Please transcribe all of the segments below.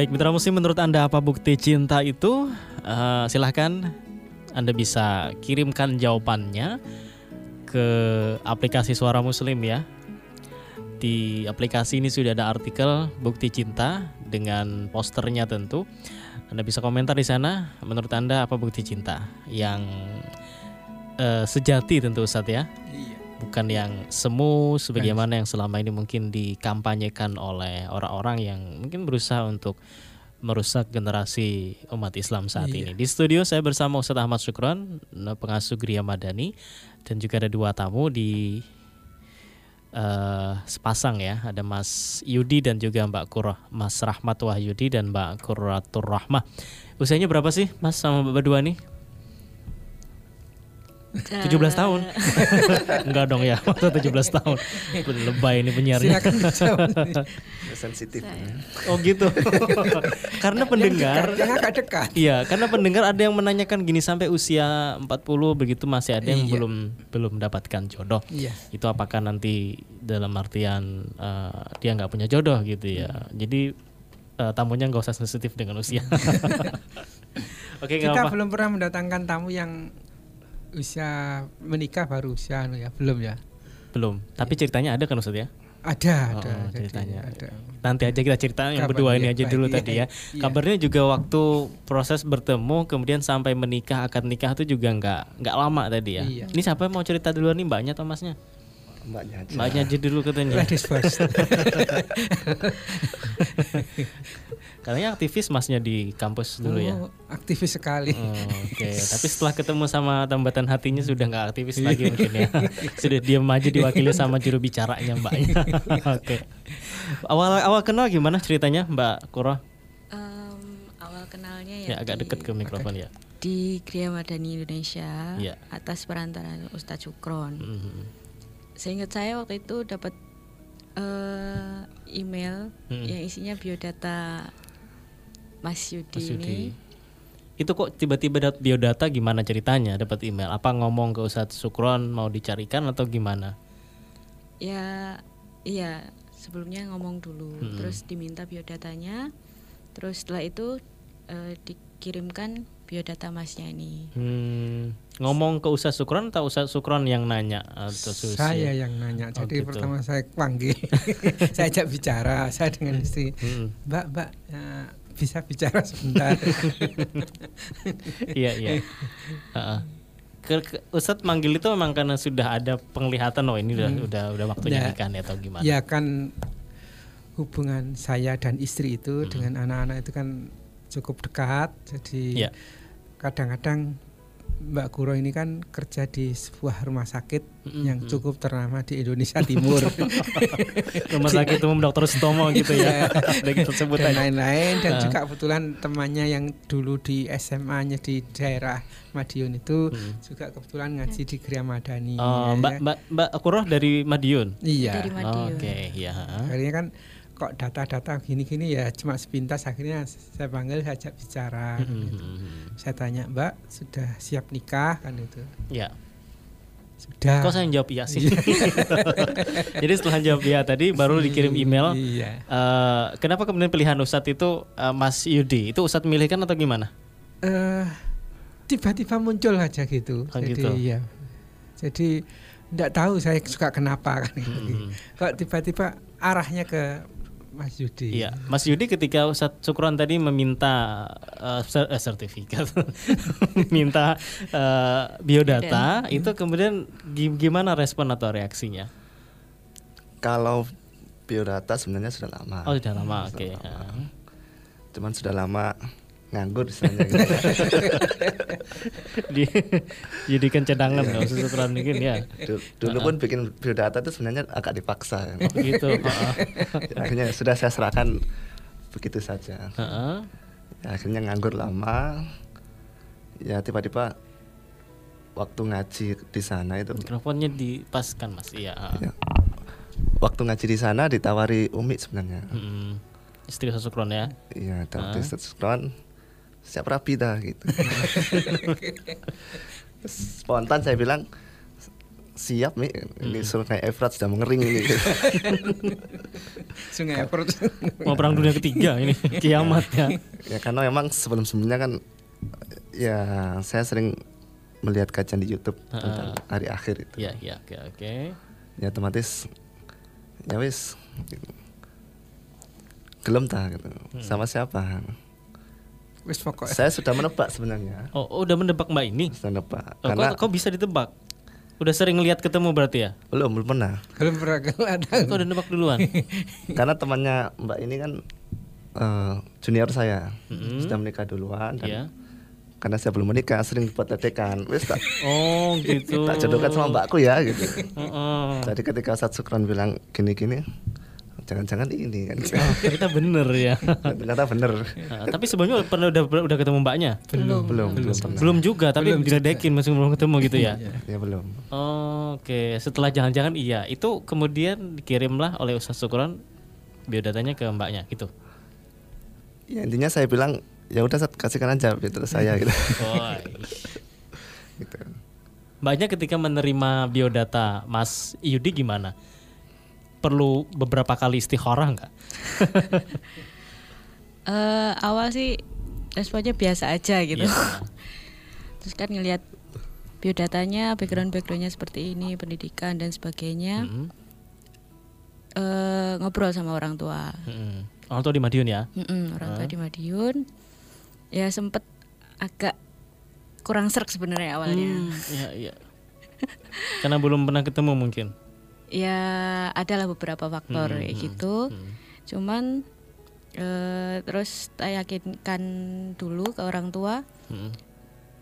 Baik, Mitra Muslim menurut Anda apa bukti cinta itu? Uh, silahkan Anda bisa kirimkan jawabannya ke aplikasi Suara Muslim ya. Di aplikasi ini sudah ada artikel bukti cinta dengan posternya tentu. Anda bisa komentar di sana. Menurut Anda apa bukti cinta yang uh, sejati tentu Ustadz ya? Iya. Bukan yang semu sebagaimana yang selama ini mungkin dikampanyekan oleh orang-orang yang mungkin berusaha untuk merusak generasi umat Islam saat iya. ini. Di studio saya bersama Ustadz Ahmad Syukron, pengasuh Gria Madani, dan juga ada dua tamu di uh, sepasang ya ada Mas Yudi dan juga Mbak Kurah Mas Rahmat Wahyudi dan Mbak Kuratur Rahmah usianya berapa sih Mas sama Mbak berdua nih 17 tahun. Enggak dong ya Masa 17 tahun. Lebay ini penyiarnya. Sensitif. Oh gitu. Karena pendengar Yang agak dekat. Iya karena pendengar ada yang menanyakan gini Sampai usia 40 begitu masih ada yang iya. belum belum mendapatkan jodoh. Iya. Itu apakah nanti dalam artian uh, Dia nggak punya jodoh gitu ya? Hmm. Jadi uh, tamunya nggak usah sensitif dengan usia. Oke, Kita apa. belum pernah mendatangkan tamu yang usia menikah baru usia anu ya belum ya belum tapi iya. ceritanya ada kan Ustaz ya ada, ada oh, ceritanya. Ada. Nanti aja kita cerita yang berdua ini aja dulu iya, tadi ya. Iya. Kabarnya juga waktu proses bertemu kemudian sampai menikah akad nikah itu juga nggak nggak lama tadi ya. Iya. Ini siapa yang mau cerita duluan nih mbaknya atau masnya? Mbaknya aja. Mbaknya aja dulu katanya. Ladies first. Katanya aktivis masnya di kampus dulu ya? oh, ya. Aktivis sekali. Oh, Oke, okay. tapi setelah ketemu sama tambatan hatinya sudah nggak aktivis lagi mungkin ya. sudah diam aja diwakili sama juru bicaranya mbaknya. Oke. Okay. Awal awal kenal gimana ceritanya Mbak Kuro? Um, awal kenalnya ya. Ya agak deket ke mikrofon ya. Di Kriya Madani Indonesia ya. atas perantaraan Ustadz Cukron. Mm -hmm. Seingat saya waktu itu dapat uh, email hmm. yang isinya biodata Mas Yudi, Mas Yudi. ini. Itu kok tiba-tiba dapat biodata gimana ceritanya dapat email? Apa ngomong ke Ustadz Sukron mau dicarikan atau gimana? Ya, iya sebelumnya ngomong dulu, hmm. terus diminta biodatanya, terus setelah itu uh, dikirimkan biodata masnya ini. Hmm. Ngomong ke Ustadz Sukron atau Ustadz Sukron yang nanya? Atau saya yang nanya. Oh, Jadi gitu. pertama saya panggil, saya ajak bicara, saya dengan istri, hmm. Mbak, Mbak. Ya, bisa bicara sebentar. iya iya. Uh, ke, Ustadz manggil itu memang karena sudah ada penglihatan oh ini udah hmm. udah udah waktunya ya, nikah atau gimana? Ya kan hubungan saya dan istri itu hmm. dengan anak-anak itu kan cukup dekat. Jadi ya. kadang-kadang Mbak Kuro ini kan kerja di sebuah rumah sakit mm-hmm. yang cukup ternama di Indonesia Timur. rumah sakit umum Dr. Sutomo gitu ya. dan lain-lain dan juga kebetulan temannya yang dulu di SMA-nya di daerah Madiun itu hmm. juga kebetulan ngaji di Gria Madani. Oh, ya, Mbak. Mbak Mbak Kuro dari Madiun. Iya. Dari Madiun. Oke, okay, ya. Akhirnya kan kok data-data gini-gini ya cuma sepintas akhirnya saya panggil saya ajak bicara. Gitu. saya tanya mbak sudah siap nikah? Kan itu. Ya. Sudah. Kok saya jawab iya sih. Jadi setelah jawab iya tadi baru dikirim email. iya. uh, kenapa kemudian pilihan Ustadz itu uh, Mas Yudi? Itu Ustadz milihkan atau gimana? Uh, tiba-tiba muncul aja gitu. Oh, jadi gitu. ya jadi tidak tahu saya suka kenapa kan. Hmm. kok tiba-tiba arahnya ke Mas Yudi. Iya, Mas Yudi ketika Ustaz Sukron tadi meminta uh, sertifikat, minta uh, biodata, hmm. itu kemudian gimana respon atau reaksinya? Kalau biodata sebenarnya sudah lama. Oh, sudah lama, oke. Okay. Cuman sudah lama nganggur istilahnya gitu. di jadikan cadangan nggak usah mungkin ya. Dulu pun bikin biodata itu sebenarnya agak dipaksa oh, gitu akhirnya sudah saya serahkan begitu saja. Ya, akhirnya nganggur lama. Ya tiba-tiba waktu ngaji di sana itu mikrofonnya dipaskan mas. Iya ya. waktu ngaji di sana ditawari Umi sebenarnya. Hmm. istri Sukron ya? Iya istri Sukron siap rapi dah gitu. Spontan saya bilang siap nih ini hmm. kayak Efrat sudah mengering ini. Sungai Efrat. Mau perang dunia ketiga ini kiamat ya. Ya karena memang sebelum sebelumnya kan ya saya sering melihat kajian di YouTube uh, tentang hari akhir itu. Ya ya oke okay, oke. Okay. ya otomatis ya wis gelem tak gitu. Hmm. sama siapa wis pokoknya saya sudah menebak sebenarnya oh, oh udah menebak mbak ini sudah menebak oh, karena kok, kok bisa ditebak Udah sering lihat ketemu berarti ya? Belum, belum pernah. Belum pernah ada. Kok udah nebak duluan? Karena temannya Mbak ini kan uh, junior saya, mm-hmm. sudah menikah duluan dan yeah. karena saya belum menikah sering buat ledekan. Wes tak. Oh, gitu. tak jodohkan sama mbakku ya gitu. Uh-uh. Jadi ketika saat Sukron bilang gini-gini, jangan-jangan ini kan. Oh, ternyata bener ya. Ternyata bener. Nah, tapi sebelumnya pernah udah udah ketemu mbaknya? Belum. Belum belum, belum, belum juga tapi belum diledekin masih belum ketemu gitu ya? Ya belum. Oh, oke okay. setelah jangan-jangan iya. Itu kemudian dikirimlah oleh Ustaz Syukuran biodatanya ke mbaknya gitu? Ya intinya saya bilang ya udah kasihkan aja gitu saya gitu. Oh, gitu. Mbaknya ketika menerima biodata Mas Yudi gimana perlu beberapa kali istikharah nggak? uh, awal sih responnya biasa aja gitu. Yeah. Terus kan ngelihat biodatanya, background backgroundnya seperti ini, pendidikan dan sebagainya. Mm -hmm. uh, ngobrol sama orang tua. Mm -hmm. Orang tua di Madiun ya? Mm -hmm, orang uh. tua di Madiun. Ya sempet agak kurang serk sebenarnya awalnya. Hmm, iya iya. Karena belum pernah ketemu mungkin ya adalah beberapa faktor hmm, kayak hmm, gitu hmm. cuman uh, terus saya yakinkan dulu ke orang tua hmm.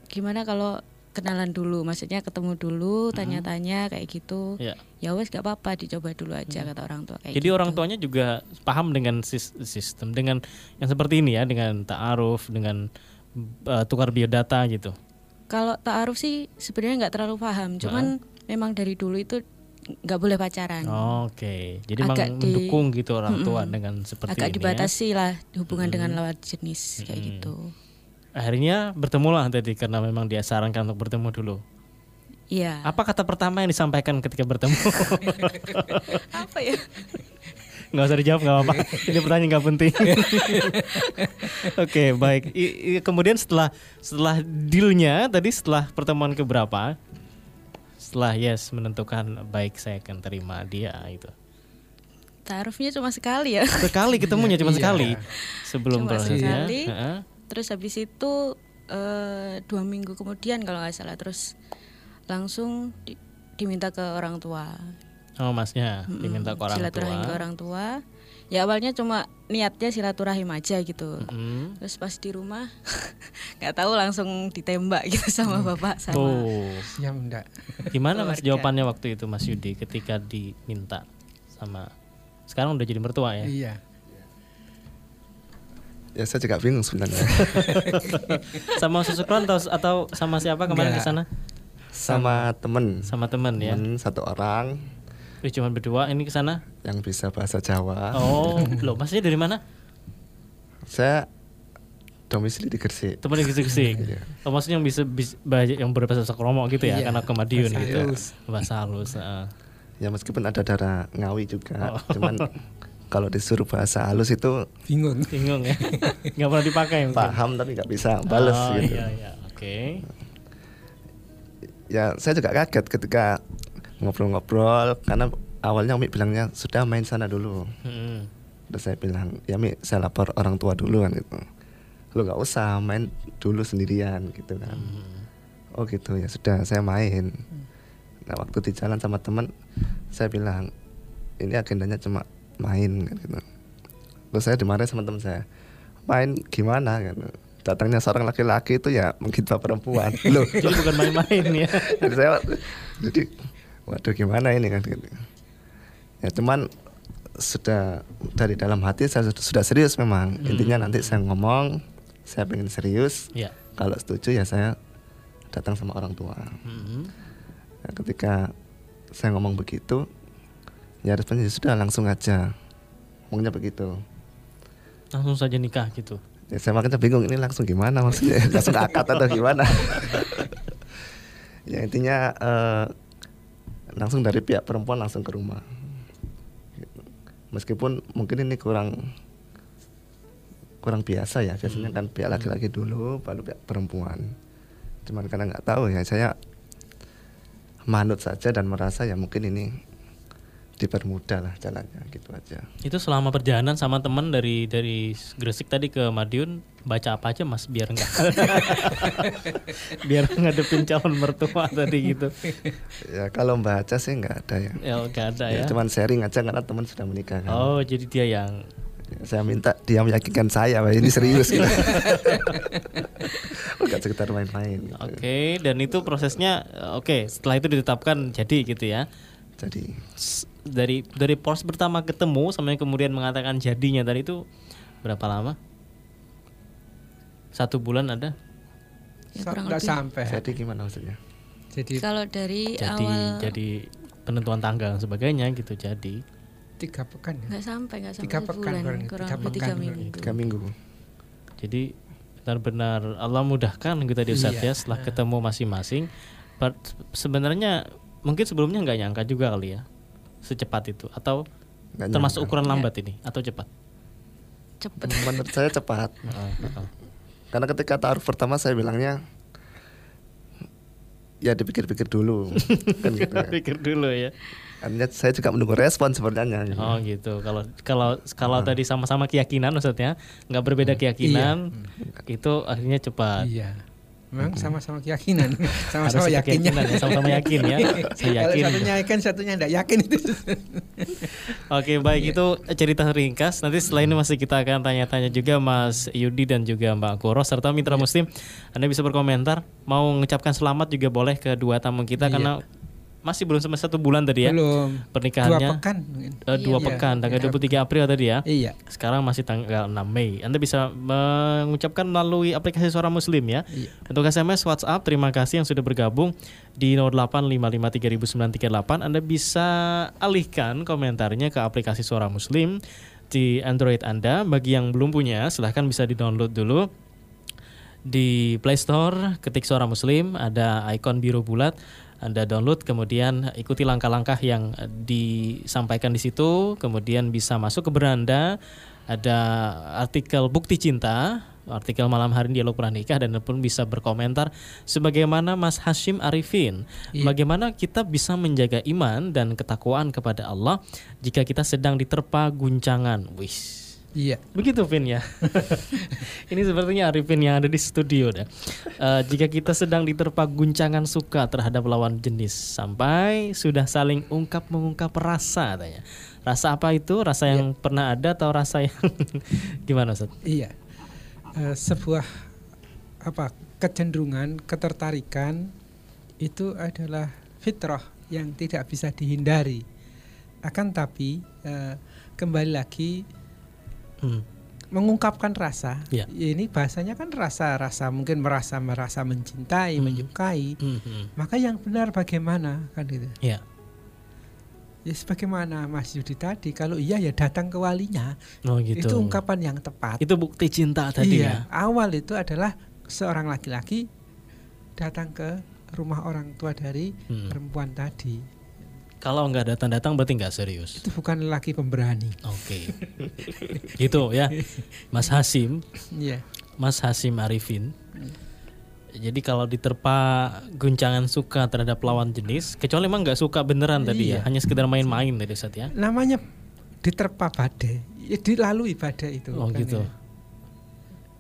gimana kalau kenalan dulu maksudnya ketemu dulu hmm. tanya-tanya kayak gitu ya, ya wes gak apa-apa dicoba dulu aja hmm. kata orang tua kayak jadi gitu. orang tuanya juga paham dengan sistem dengan yang seperti ini ya dengan ta'aruf dengan uh, tukar biodata gitu kalau ta'aruf sih sebenarnya nggak terlalu paham cuman uh. memang dari dulu itu nggak boleh pacaran. Oh, Oke, okay. jadi agak memang mendukung gitu orang tua mm -mm, dengan seperti agak ini. Agak ya. dibatasi ya? lah hubungan mm. dengan lawan jenis mm. kayak gitu. Akhirnya bertemu lah tadi karena memang dia sarankan untuk bertemu dulu. Iya. Apa kata pertama yang disampaikan ketika bertemu? Apa ya? Nggak usah dijawab nggak apa-apa. Ini pertanyaan nggak penting. Oke okay, baik. I, I, kemudian setelah setelah dealnya tadi setelah pertemuan keberapa? Setelah yes menentukan baik saya akan terima dia itu. Taruhnya cuma sekali ya? Sekali ketemunya cuma iya. sekali sebelum cuma prosesnya sekali, terus habis itu uh, dua minggu kemudian kalau nggak salah terus langsung di, diminta ke orang tua. Oh masnya diminta ke orang silaturahim ke orang tua ya awalnya cuma niatnya silaturahim aja gitu. Mm. terus pas di rumah nggak tahu langsung ditembak gitu sama mm. bapak sama oh. ya enggak. Gimana mas jawabannya waktu itu mas Yudi ketika diminta sama sekarang udah jadi mertua ya? Iya. Ya saya juga bingung sebenarnya. Sama seseorang atau atau sama siapa kemarin ke sana? Sama temen. Sama temen ya? Satu orang Eh, cuma berdua ini ke sana? Yang bisa bahasa Jawa. Oh, loh, masnya dari mana? Saya domisili di Gresik. Teman di Gresik. iya. Oh, maksudnya yang bisa, bisa yang berbahasa Kromo gitu ya, iya, karena ke Madiun gitu. Halus. Bahasa halus. Uh. Ya meskipun ada darah Ngawi juga, oh. cuman kalau disuruh bahasa halus itu bingung. Bingung ya. Gak pernah dipakai mungkin. Paham tapi nggak bisa balas oh, gitu. Iya, iya. Oke. Okay. Ya, saya juga kaget ketika ngobrol-ngobrol karena awalnya Umi bilangnya sudah main sana dulu. Hmm. Terus saya bilang ya Mi saya lapor orang tua dulu kan gitu. Lu nggak usah main dulu sendirian gitu kan. Hmm. Oh gitu ya sudah saya main. Nah waktu di jalan sama teman saya bilang ini agendanya cuma main kan gitu. Terus saya dimarahin sama teman saya main gimana kan datangnya seorang laki-laki itu ya mungkin perempuan loh jadi bukan main-main ya jadi saya jadi waduh gimana ini kan gitu. ya cuman sudah dari dalam hati saya sudah serius memang hmm. intinya nanti saya ngomong saya pengen serius ya. kalau setuju ya saya datang sama orang tua hmm. ya, ketika saya ngomong begitu ya responnya ya sudah langsung aja ngomongnya begitu langsung saja nikah gitu ya saya makanya bingung ini langsung gimana maksudnya langsung akad atau gimana ya intinya uh, langsung dari pihak perempuan langsung ke rumah. Meskipun mungkin ini kurang kurang biasa ya biasanya kan pihak laki-laki dulu baru pihak perempuan. Cuman karena nggak tahu ya saya manut saja dan merasa ya mungkin ini dipermudah lah jalannya gitu aja. Itu selama perjalanan sama teman dari dari Gresik tadi ke Madiun baca apa aja mas biar nggak biar ngadepin calon mertua tadi gitu. Ya kalau baca sih nggak ada ya. Ya nggak ada ya. ya. Cuman sharing aja karena teman sudah menikah kan. Oh jadi dia yang saya minta dia meyakinkan saya bahwa ini serius gitu. bukan sekitar main-main gitu. oke okay, dan itu prosesnya oke okay, setelah itu ditetapkan jadi gitu ya jadi dari dari pos pertama ketemu sampai kemudian mengatakan jadinya tadi itu berapa lama satu bulan ada ya, nggak sampai jadi gimana maksudnya jadi kalau dari jadi awal jadi penentuan tanggal dan sebagainya gitu jadi tiga pekan ya? Nggak sampai, nggak sampai tiga pekan bulan, kurang tiga, pekan, tiga minggu. Tiga minggu. Jadi benar-benar Allah mudahkan gitu tadi Ustaz iya. ya setelah ketemu masing-masing. Sebenarnya mungkin sebelumnya nggak nyangka juga kali ya secepat itu atau gak termasuk nyangka. ukuran iya. lambat ya. ini atau cepat? Cepat. Menurut saya cepat. Karena ketika taruh pertama saya bilangnya ya dipikir-pikir dulu kan gitu ya. pikir dulu ya Artinya saya juga menunggu respon sebenarnya. Oh gitu. Kalau kalau kalau nah. tadi sama-sama keyakinan maksudnya nggak berbeda hmm. keyakinan, iya. itu akhirnya cepat. Iya. Memang sama-sama keyakinan, sama-sama yakinnya. Ya, sama-sama yakin ya. Saya yakin. Kalau satunya yakin, satunya tidak yakin itu. Oke, baik iya. itu cerita ringkas. Nanti setelah ini masih kita akan tanya-tanya juga Mas Yudi dan juga Mbak Koro serta mitra iya. Muslim. Anda bisa berkomentar, mau mengucapkan selamat juga boleh ke dua tamu kita iya. karena masih belum sampai satu bulan tadi ya belum. pernikahannya. Dua pekan uh, dua iya, pekan tanggal iya. 23 April tadi ya. Iya. Sekarang masih tanggal 6 Mei. Anda bisa mengucapkan melalui aplikasi suara muslim ya. Iya. untuk SMS WhatsApp terima kasih yang sudah bergabung di 08553938 Anda bisa alihkan komentarnya ke aplikasi suara muslim di Android Anda. Bagi yang belum punya silahkan bisa di download dulu. Di Play Store ketik suara muslim ada ikon biru bulat anda download kemudian ikuti langkah-langkah yang disampaikan di situ, kemudian bisa masuk ke beranda ada artikel bukti cinta, artikel malam hari dialog pernikah dan pun bisa berkomentar sebagaimana Mas Hashim Arifin, iya. bagaimana kita bisa menjaga iman dan ketakwaan kepada Allah jika kita sedang diterpa guncangan. Wis Iya. Begitu Vin ya. Ini sepertinya Arifin yang ada di studio deh. Uh, jika kita sedang diterpa guncangan suka terhadap lawan jenis sampai sudah saling ungkap mengungkap rasa katanya. Rasa apa itu? Rasa yang iya. pernah ada atau rasa yang gimana Ustaz? Iya. Uh, sebuah apa kecenderungan, ketertarikan itu adalah fitrah yang tidak bisa dihindari. Akan tapi uh, kembali lagi hmm. mengungkapkan rasa. Ya. Ini bahasanya kan rasa-rasa mungkin merasa merasa mencintai, hmm. menyukai. Hmm. hmm. Maka yang benar bagaimana kan gitu. Ya. Ya sebagaimana Mas Yudi tadi, kalau iya ya datang ke walinya. Oh gitu. Itu ungkapan yang tepat. Itu bukti cinta tadi iya, ya. Awal itu adalah seorang laki-laki datang ke rumah orang tua dari hmm. perempuan tadi kalau nggak datang-datang berarti nggak serius. Itu bukan laki pemberani. Oke. Okay. gitu ya. Mas Hasim. Iya. Yeah. Mas Hasim Arifin. Jadi kalau diterpa guncangan suka terhadap lawan jenis, kecuali emang nggak suka beneran tadi ya, iya. hanya sekedar main-main tadi saat ya. Namanya diterpa badai, ya dilalui badai itu. Oh kan gitu. Ya.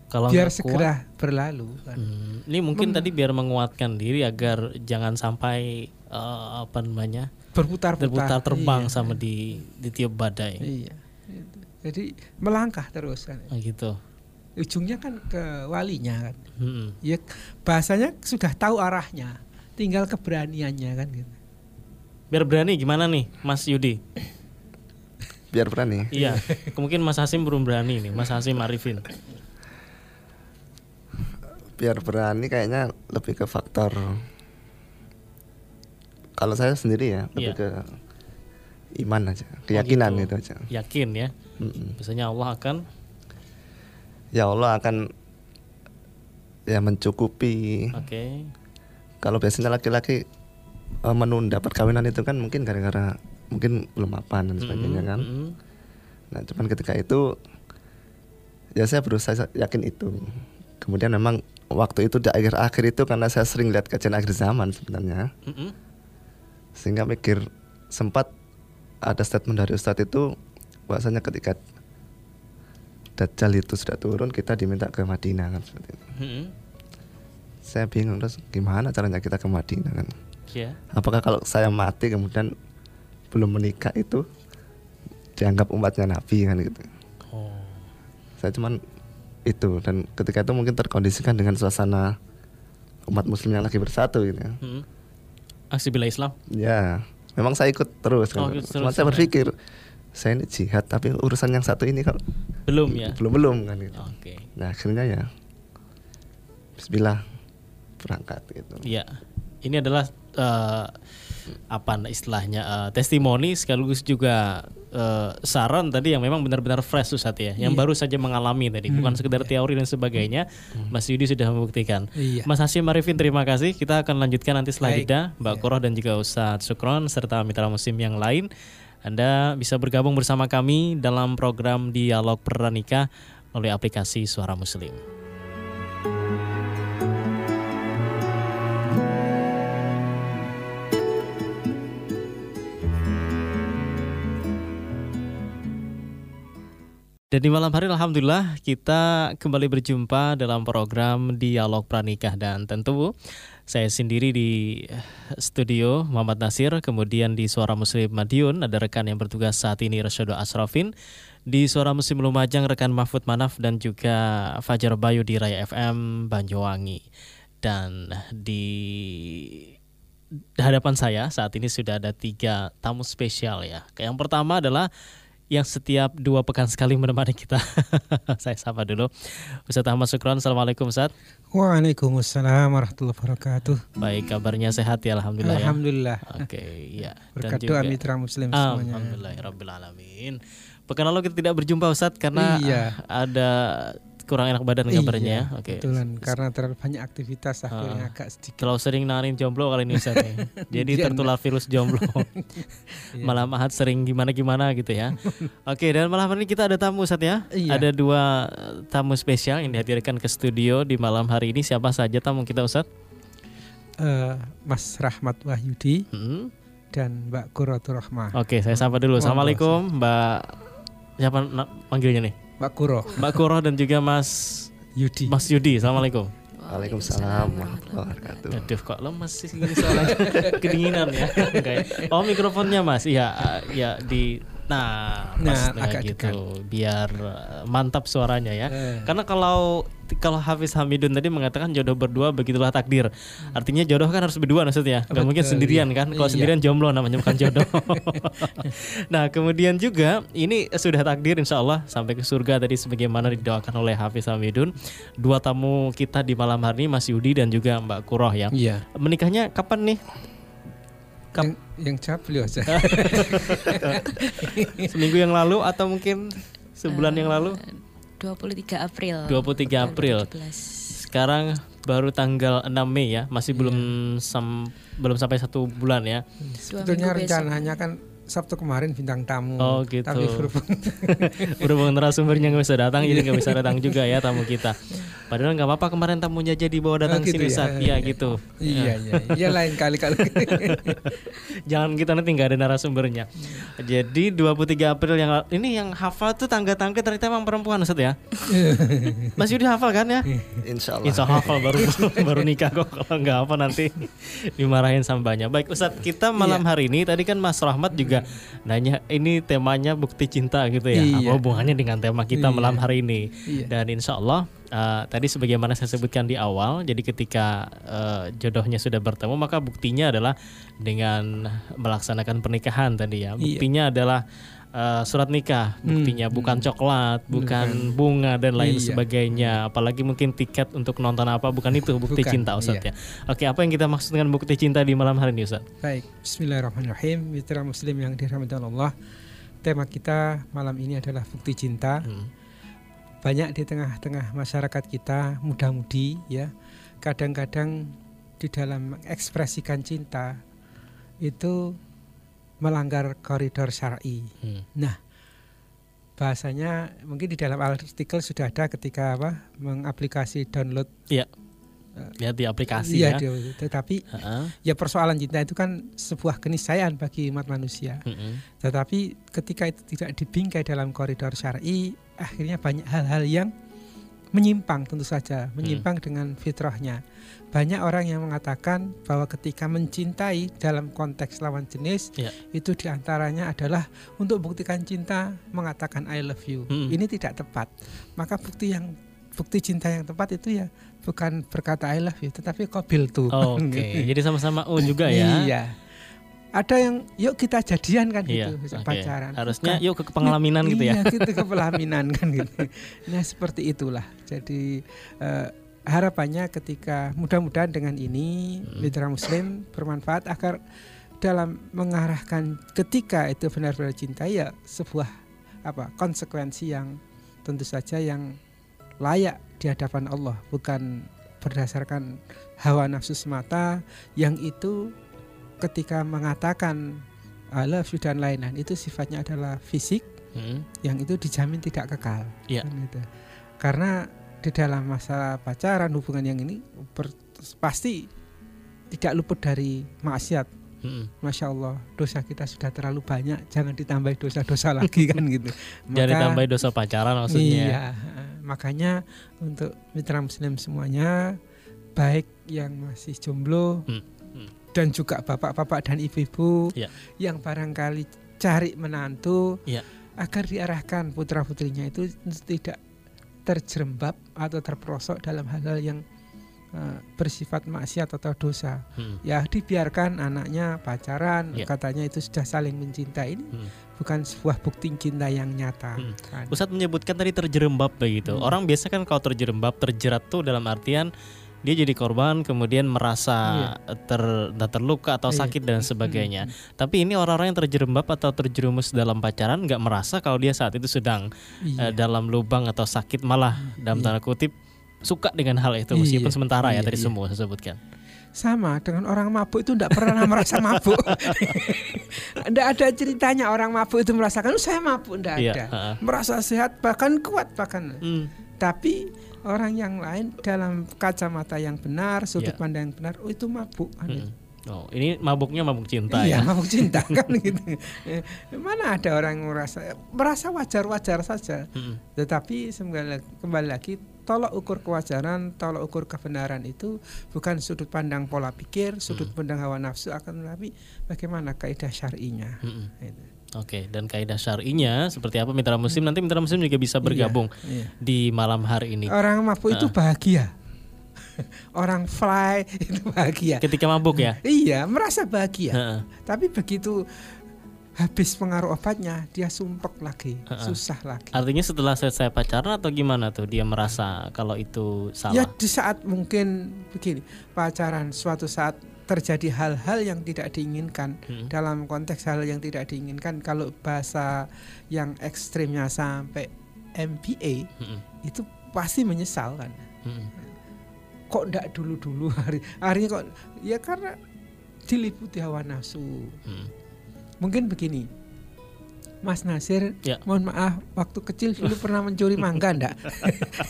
Kalau biar segera kuat, berlalu. Kan. Hmm, ini mungkin Mem tadi biar menguatkan diri agar jangan sampai uh, apa namanya berputar-putar berputar terbang iya. sama di di tiup badai. Iya. Jadi melangkah terus kan. Oh, gitu. Ujungnya kan ke walinya kan. Hmm. Ya bahasanya sudah tahu arahnya, tinggal keberaniannya kan gitu. Biar berani gimana nih, Mas Yudi? Biar berani. Iya. Mungkin Mas Hasim belum berani nih, Mas Hasim Arifin. Biar berani kayaknya lebih ke faktor kalau saya sendiri ya lebih yeah. ke iman aja, keyakinan oh gitu. itu aja. Yakin ya. Mm -mm. Allah akan Ya Allah akan ya mencukupi. Oke. Okay. Kalau biasanya laki-laki uh, menunda perkawinan itu kan mungkin gara-gara mungkin belum mapan dan sebagainya kan. Mm -hmm. Nah, cuman ketika itu ya saya berusaha yakin itu. Kemudian memang waktu itu di akhir-akhir itu karena saya sering lihat kajian akhir zaman sebenarnya. Mm -hmm. Sehingga mikir sempat ada statement dari Ustadz itu bahwasanya ketika Dajjal itu sudah turun kita diminta ke Madinah kan seperti itu. Mm -hmm. Saya bingung terus gimana caranya kita ke Madinah kan. Yeah. Apakah kalau saya mati kemudian belum menikah itu dianggap umatnya Nabi kan gitu. Oh. Saya cuman itu dan ketika itu mungkin terkondisikan dengan suasana umat muslim yang lagi bersatu gitu ya. Hmm. Aksi bela Islam? Ya, memang saya ikut terus kan. Oh, terus Cuma saya berpikir saya ini jihad tapi urusan yang satu ini kok belum ya. Belum belum kan gitu. Oke. Okay. Nah, akhirnya ya Bismillah berangkat gitu. Iya. Ini adalah uh, apa istilahnya uh, testimoni sekaligus juga uh, saran tadi yang memang benar-benar fresh Ustaz ya, yang iya. baru saja mengalami tadi, hmm, bukan sekedar iya. teori dan sebagainya. Hmm. Mas Yudi sudah membuktikan. Iya. Mas Hasim Marifin terima kasih. Kita akan lanjutkan nanti setelah jeda, Mbak iya. Koroh dan juga Ustaz Sukron serta mitra musim yang lain. Anda bisa bergabung bersama kami dalam program Dialog Pernikah melalui aplikasi Suara Muslim. Dan di malam hari Alhamdulillah kita kembali berjumpa dalam program Dialog Pranikah dan tentu saya sendiri di studio Muhammad Nasir kemudian di Suara Muslim Madiun ada rekan yang bertugas saat ini Rasyado Asrafin di Suara Muslim Lumajang rekan Mahfud Manaf dan juga Fajar Bayu di Raya FM Banyuwangi dan di hadapan saya saat ini sudah ada tiga tamu spesial ya. Yang pertama adalah yang setiap dua pekan sekali menemani kita. Saya sapa dulu. Ustaz Ahmad Sukron, Assalamualaikum Ustaz. Waalaikumsalam warahmatullahi wabarakatuh. Baik, kabarnya sehat ya Alhamdulillah. Ya. Alhamdulillah. Ya. Oke, okay, ya. Berkat doa mitra muslim semuanya. Alhamdulillah, Rabbil Alamin. Pekan lalu kita tidak berjumpa Ustaz karena iya. ada kurang enak badan kabarnya. Iya, Oke. Kebetulan karena terlalu banyak aktivitas akhirnya uh, agak sedikit. Kalau sering narin jomblo kali ini Ustaz ya. Jadi iya, tertular virus jomblo. iya. Malam Ahad sering gimana-gimana gitu ya. Oke, dan malam hari ini kita ada tamu Ustaz ya. Iya. Ada dua tamu spesial yang dihadirkan ke studio di malam hari ini. Siapa saja tamu kita Ustaz? Uh, Mas Rahmat Wahyudi. Hmm. Dan Mbak Kurotur Rahmah. Oke, saya sapa dulu. Assalamualaikum Mbak. Siapa panggilnya nih? Mbak Kuro. Mbak Kuro dan juga Mas Yudi. Mas Yudi, assalamualaikum. Waalaikumsalam warahmatullahi wabarakatuh. Aduh kok lemes sih gini soalnya kedinginan ya. oh mikrofonnya Mas, iya ya di Nah, nah agak gitu dekat. biar eh, mantap suaranya ya. Eh. Karena kalau kalau Hafiz Hamidun tadi mengatakan jodoh berdua begitulah takdir. Artinya jodoh kan harus berdua maksudnya. Gak mungkin sendirian kan. Kalau iya. sendirian jomblo namanya bukan jodoh. nah, kemudian juga ini sudah takdir insya Allah sampai ke surga tadi sebagaimana didoakan oleh Hafiz Hamidun. Dua tamu kita di malam hari ini Mas Yudi dan juga Mbak Kuroh ya. Iya. Menikahnya kapan nih? Kap yang, yang cap beliau aja. Seminggu yang lalu atau mungkin sebulan uh, yang lalu? 23 April. 23 April. Sekarang baru tanggal 6 Mei ya, masih yeah. belum sam belum sampai satu bulan ya. Sebetulnya rencananya kan Sabtu kemarin bintang tamu. Oh gitu. Tapi berhubung, berhubung narasumbernya nggak bisa datang, jadi nggak bisa datang juga ya tamu kita. Padahal nggak apa-apa kemarin tamunya jadi bawa datang oh, gitu sini ya? saat ya, gitu. Iya iya. Iya lain kali kali. Jangan kita nanti nggak ada narasumbernya. Jadi 23 April yang ini yang hafal tuh tangga-tangga ternyata emang perempuan Ustaz ya. Mas Yudi hafal kan ya? Insya Allah. Insya Allah hafal baru baru nikah kok kalau nggak apa nanti dimarahin sama banyak. Baik Ustaz kita malam iya. hari ini tadi kan Mas Rahmat juga juga nanya ini temanya bukti cinta gitu ya. Iya. Apa hubungannya dengan tema kita iya. malam hari ini? Iya. Dan insya Allah uh, tadi sebagaimana saya sebutkan di awal, jadi ketika uh, jodohnya sudah bertemu maka buktinya adalah dengan melaksanakan pernikahan tadi ya. Iya. Buktinya iya. adalah uh, surat nikah buktinya hmm, bukan hmm. coklat bukan hmm. bunga dan lain iya. sebagainya apalagi mungkin tiket untuk nonton apa bukan itu bukti bukan, cinta Ustaz iya. ya oke apa yang kita maksud dengan bukti cinta di malam hari ini Ustaz baik Bismillahirrahmanirrahim mitra muslim yang dirahmati Allah tema kita malam ini adalah bukti cinta hmm. banyak di tengah-tengah masyarakat kita muda-mudi ya kadang-kadang di dalam mengekspresikan cinta itu melanggar koridor syar'i. Hmm. Nah, bahasanya mungkin di dalam artikel sudah ada ketika apa mengaplikasi download ya lihat di aplikasi iya, ya. tetapi uh-uh. ya persoalan cinta itu kan sebuah keniscayaan bagi umat manusia. Uh-uh. Tetapi ketika itu tidak dibingkai dalam koridor syar'i, akhirnya banyak hal-hal yang menyimpang tentu saja, menyimpang hmm. dengan fitrahnya. Banyak orang yang mengatakan bahwa ketika mencintai dalam konteks lawan jenis yeah. itu di antaranya adalah untuk buktikan cinta mengatakan I love you. Hmm. Ini tidak tepat. Maka bukti yang bukti cinta yang tepat itu ya bukan berkata I love you, tetapi kobil tuh. Oh, Oke, okay. jadi sama-sama U juga ya. iya ada yang yuk kita jadian kan gitu iya, pacaran. Harusnya Bukan, yuk ke pengelaminan gitu ya. iya gitu ke pelaminan kan gitu. Nah seperti itulah. Jadi uh, harapannya ketika mudah-mudahan dengan ini hmm. mitra muslim bermanfaat agar dalam mengarahkan ketika itu benar-benar cinta ya sebuah apa konsekuensi yang tentu saja yang layak di hadapan Allah bukan berdasarkan hawa nafsu semata yang itu ketika mengatakan I love you dan lain-lain itu sifatnya adalah fisik hmm. yang itu dijamin tidak kekal. Yeah. Kan gitu. Karena di dalam masa pacaran hubungan yang ini ber, pasti tidak luput dari maksiat. Hmm. Masya Allah dosa kita sudah terlalu banyak, jangan ditambah dosa-dosa lagi kan gitu. Maka, jangan ditambah dosa pacaran maksudnya. Iya, makanya untuk mitra muslim semuanya, baik yang masih jomblo. Hmm dan juga bapak-bapak dan ibu-ibu ya. yang barangkali cari menantu ya. agar diarahkan putra putrinya itu tidak terjerembab atau terperosok dalam hal-hal yang uh, bersifat maksiat atau dosa. Hmm. Ya dibiarkan anaknya pacaran, ya. katanya itu sudah saling mencintai ini hmm. bukan sebuah bukti cinta yang nyata. Hmm. Kan. Ustadz menyebutkan tadi terjerembab begitu. Hmm. Orang biasa kan kalau terjerembab terjerat tuh dalam artian dia jadi korban kemudian merasa iya. ter terluka atau iya. sakit dan sebagainya. Hmm. Tapi ini orang-orang yang terjerembab atau terjerumus dalam pacaran nggak merasa kalau dia saat itu sedang iya. uh, dalam lubang atau sakit malah dalam iya. tanda kutip suka dengan hal itu meskipun iya. sementara ya iya, tadi iya. semua saya sebutkan. Sama dengan orang mabuk itu tidak pernah merasa mabuk. Tidak ada ceritanya orang mabuk itu merasakan saya mabuk tidak iya, ada. Uh. Merasa sehat bahkan kuat bahkan. Hmm. Tapi orang yang lain dalam kacamata yang benar, sudut yeah. pandang yang benar, oh itu mabuk hmm. Oh, ini mabuknya mabuk cinta iya, ya. mabuk cinta kan gitu. Eh, mana ada orang yang merasa merasa wajar-wajar saja. Hmm. Tetapi kembali lagi tolok ukur kewajaran, tolok ukur kebenaran itu bukan sudut pandang pola pikir, sudut hmm. pandang hawa nafsu akan tetapi bagaimana kaidah syar'inya. Hmm. Itu. Oke, dan kaidah syar'inya seperti apa mitra muslim? Nanti mitra muslim juga bisa iya, bergabung iya, iya. di malam hari ini. Orang mabuk uh. itu bahagia. Orang fly itu bahagia. Ketika mabuk ya? iya, merasa bahagia. Uh. Tapi begitu habis pengaruh obatnya dia sumpek lagi, uh -uh. susah lagi. Artinya setelah selesai pacaran atau gimana tuh dia merasa kalau itu salah? Ya di saat mungkin begini, pacaran suatu saat terjadi hal-hal yang tidak diinginkan hmm. dalam konteks hal yang tidak diinginkan kalau bahasa yang ekstrimnya sampai MBA hmm. itu pasti menyesal kan hmm. kok ndak dulu-dulu hari harinya kok ya karena diliputi hawa nafsu hmm. mungkin begini Mas Nasir, ya. mohon maaf, waktu kecil dulu pernah mencuri mangga enggak?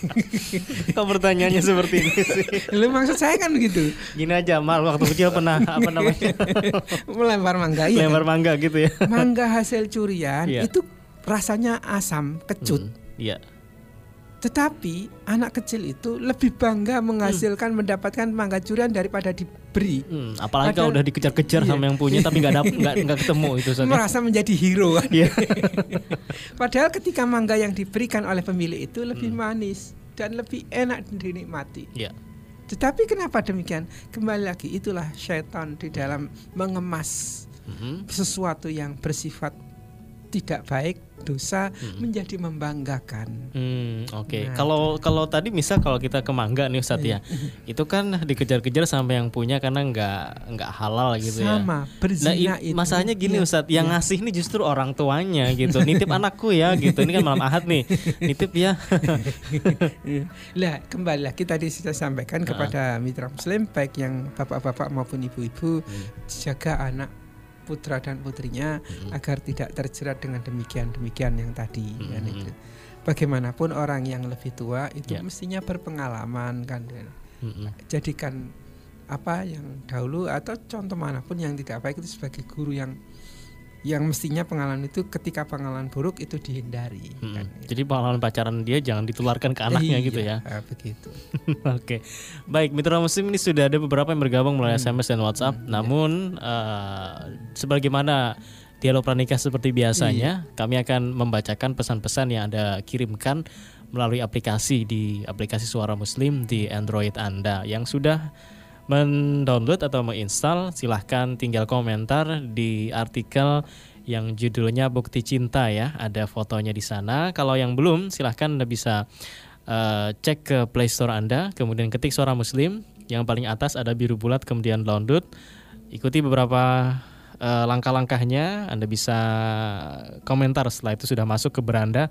Kok pertanyaannya seperti ini sih? Lu maksud saya kan gitu. Gini aja, Mal, waktu kecil pernah apa namanya? Melempar mangga, iya. Melempar kan? mangga gitu ya. Mangga hasil curian ya. itu rasanya asam, kecut. Hmm, iya. Tetapi anak kecil itu lebih bangga menghasilkan hmm. mendapatkan mangga curian daripada diberi. Hmm, apalagi kalau udah dikejar-kejar iya. sama yang punya tapi nggak nggak nggak ketemu itu. Saja. Merasa menjadi hero. Iya. Padahal ketika mangga yang diberikan oleh pemilik itu lebih hmm. manis dan lebih enak dinikmati. Iya. Tetapi kenapa demikian? Kembali lagi itulah syaitan di dalam mengemas hmm. sesuatu yang bersifat tidak baik dosa hmm. menjadi membanggakan. Hmm, Oke, okay. nah, kalau kalau tadi misal kalau kita ke mangga nih Ustadz ya, iya. itu kan dikejar-kejar sampai yang punya karena nggak nggak halal gitu Sama, ya. Sama, berzina nah, itu. Masalahnya gini ya, Ustadz, yang ya. ngasih ini justru orang tuanya gitu. Nitip anakku ya gitu. Ini kan malam ahad nih, nitip ya. lah kembali lagi tadi kita sampaikan kepada mitra muslim baik yang bapak-bapak maupun ibu-ibu hmm. jaga anak putra dan putrinya hmm. agar tidak terjerat dengan demikian demikian yang tadi hmm. kan itu. Bagaimanapun orang yang lebih tua itu yeah. mestinya berpengalaman kan. Hmm. Jadikan apa yang dahulu atau contoh mana pun yang tidak baik itu sebagai guru yang yang mestinya pengalaman itu ketika pengalaman buruk itu dihindari. Hmm. Kan, gitu. Jadi pengalaman pacaran dia jangan ditularkan ke anaknya iya, gitu ya. Begitu. Oke, okay. baik Mitra Muslim ini sudah ada beberapa yang bergabung melalui hmm. SMS dan WhatsApp. Hmm, Namun iya. uh, sebagaimana dialog pranikah seperti biasanya, iya. kami akan membacakan pesan-pesan yang anda kirimkan melalui aplikasi di aplikasi Suara Muslim di Android Anda yang sudah mendownload atau menginstal silahkan tinggal komentar di artikel yang judulnya Bukti Cinta ya. Ada fotonya di sana. Kalau yang belum silahkan anda bisa uh, cek ke Play Store anda. Kemudian ketik suara Muslim. Yang paling atas ada biru bulat kemudian download. Ikuti beberapa uh, langkah-langkahnya. Anda bisa komentar setelah itu sudah masuk ke beranda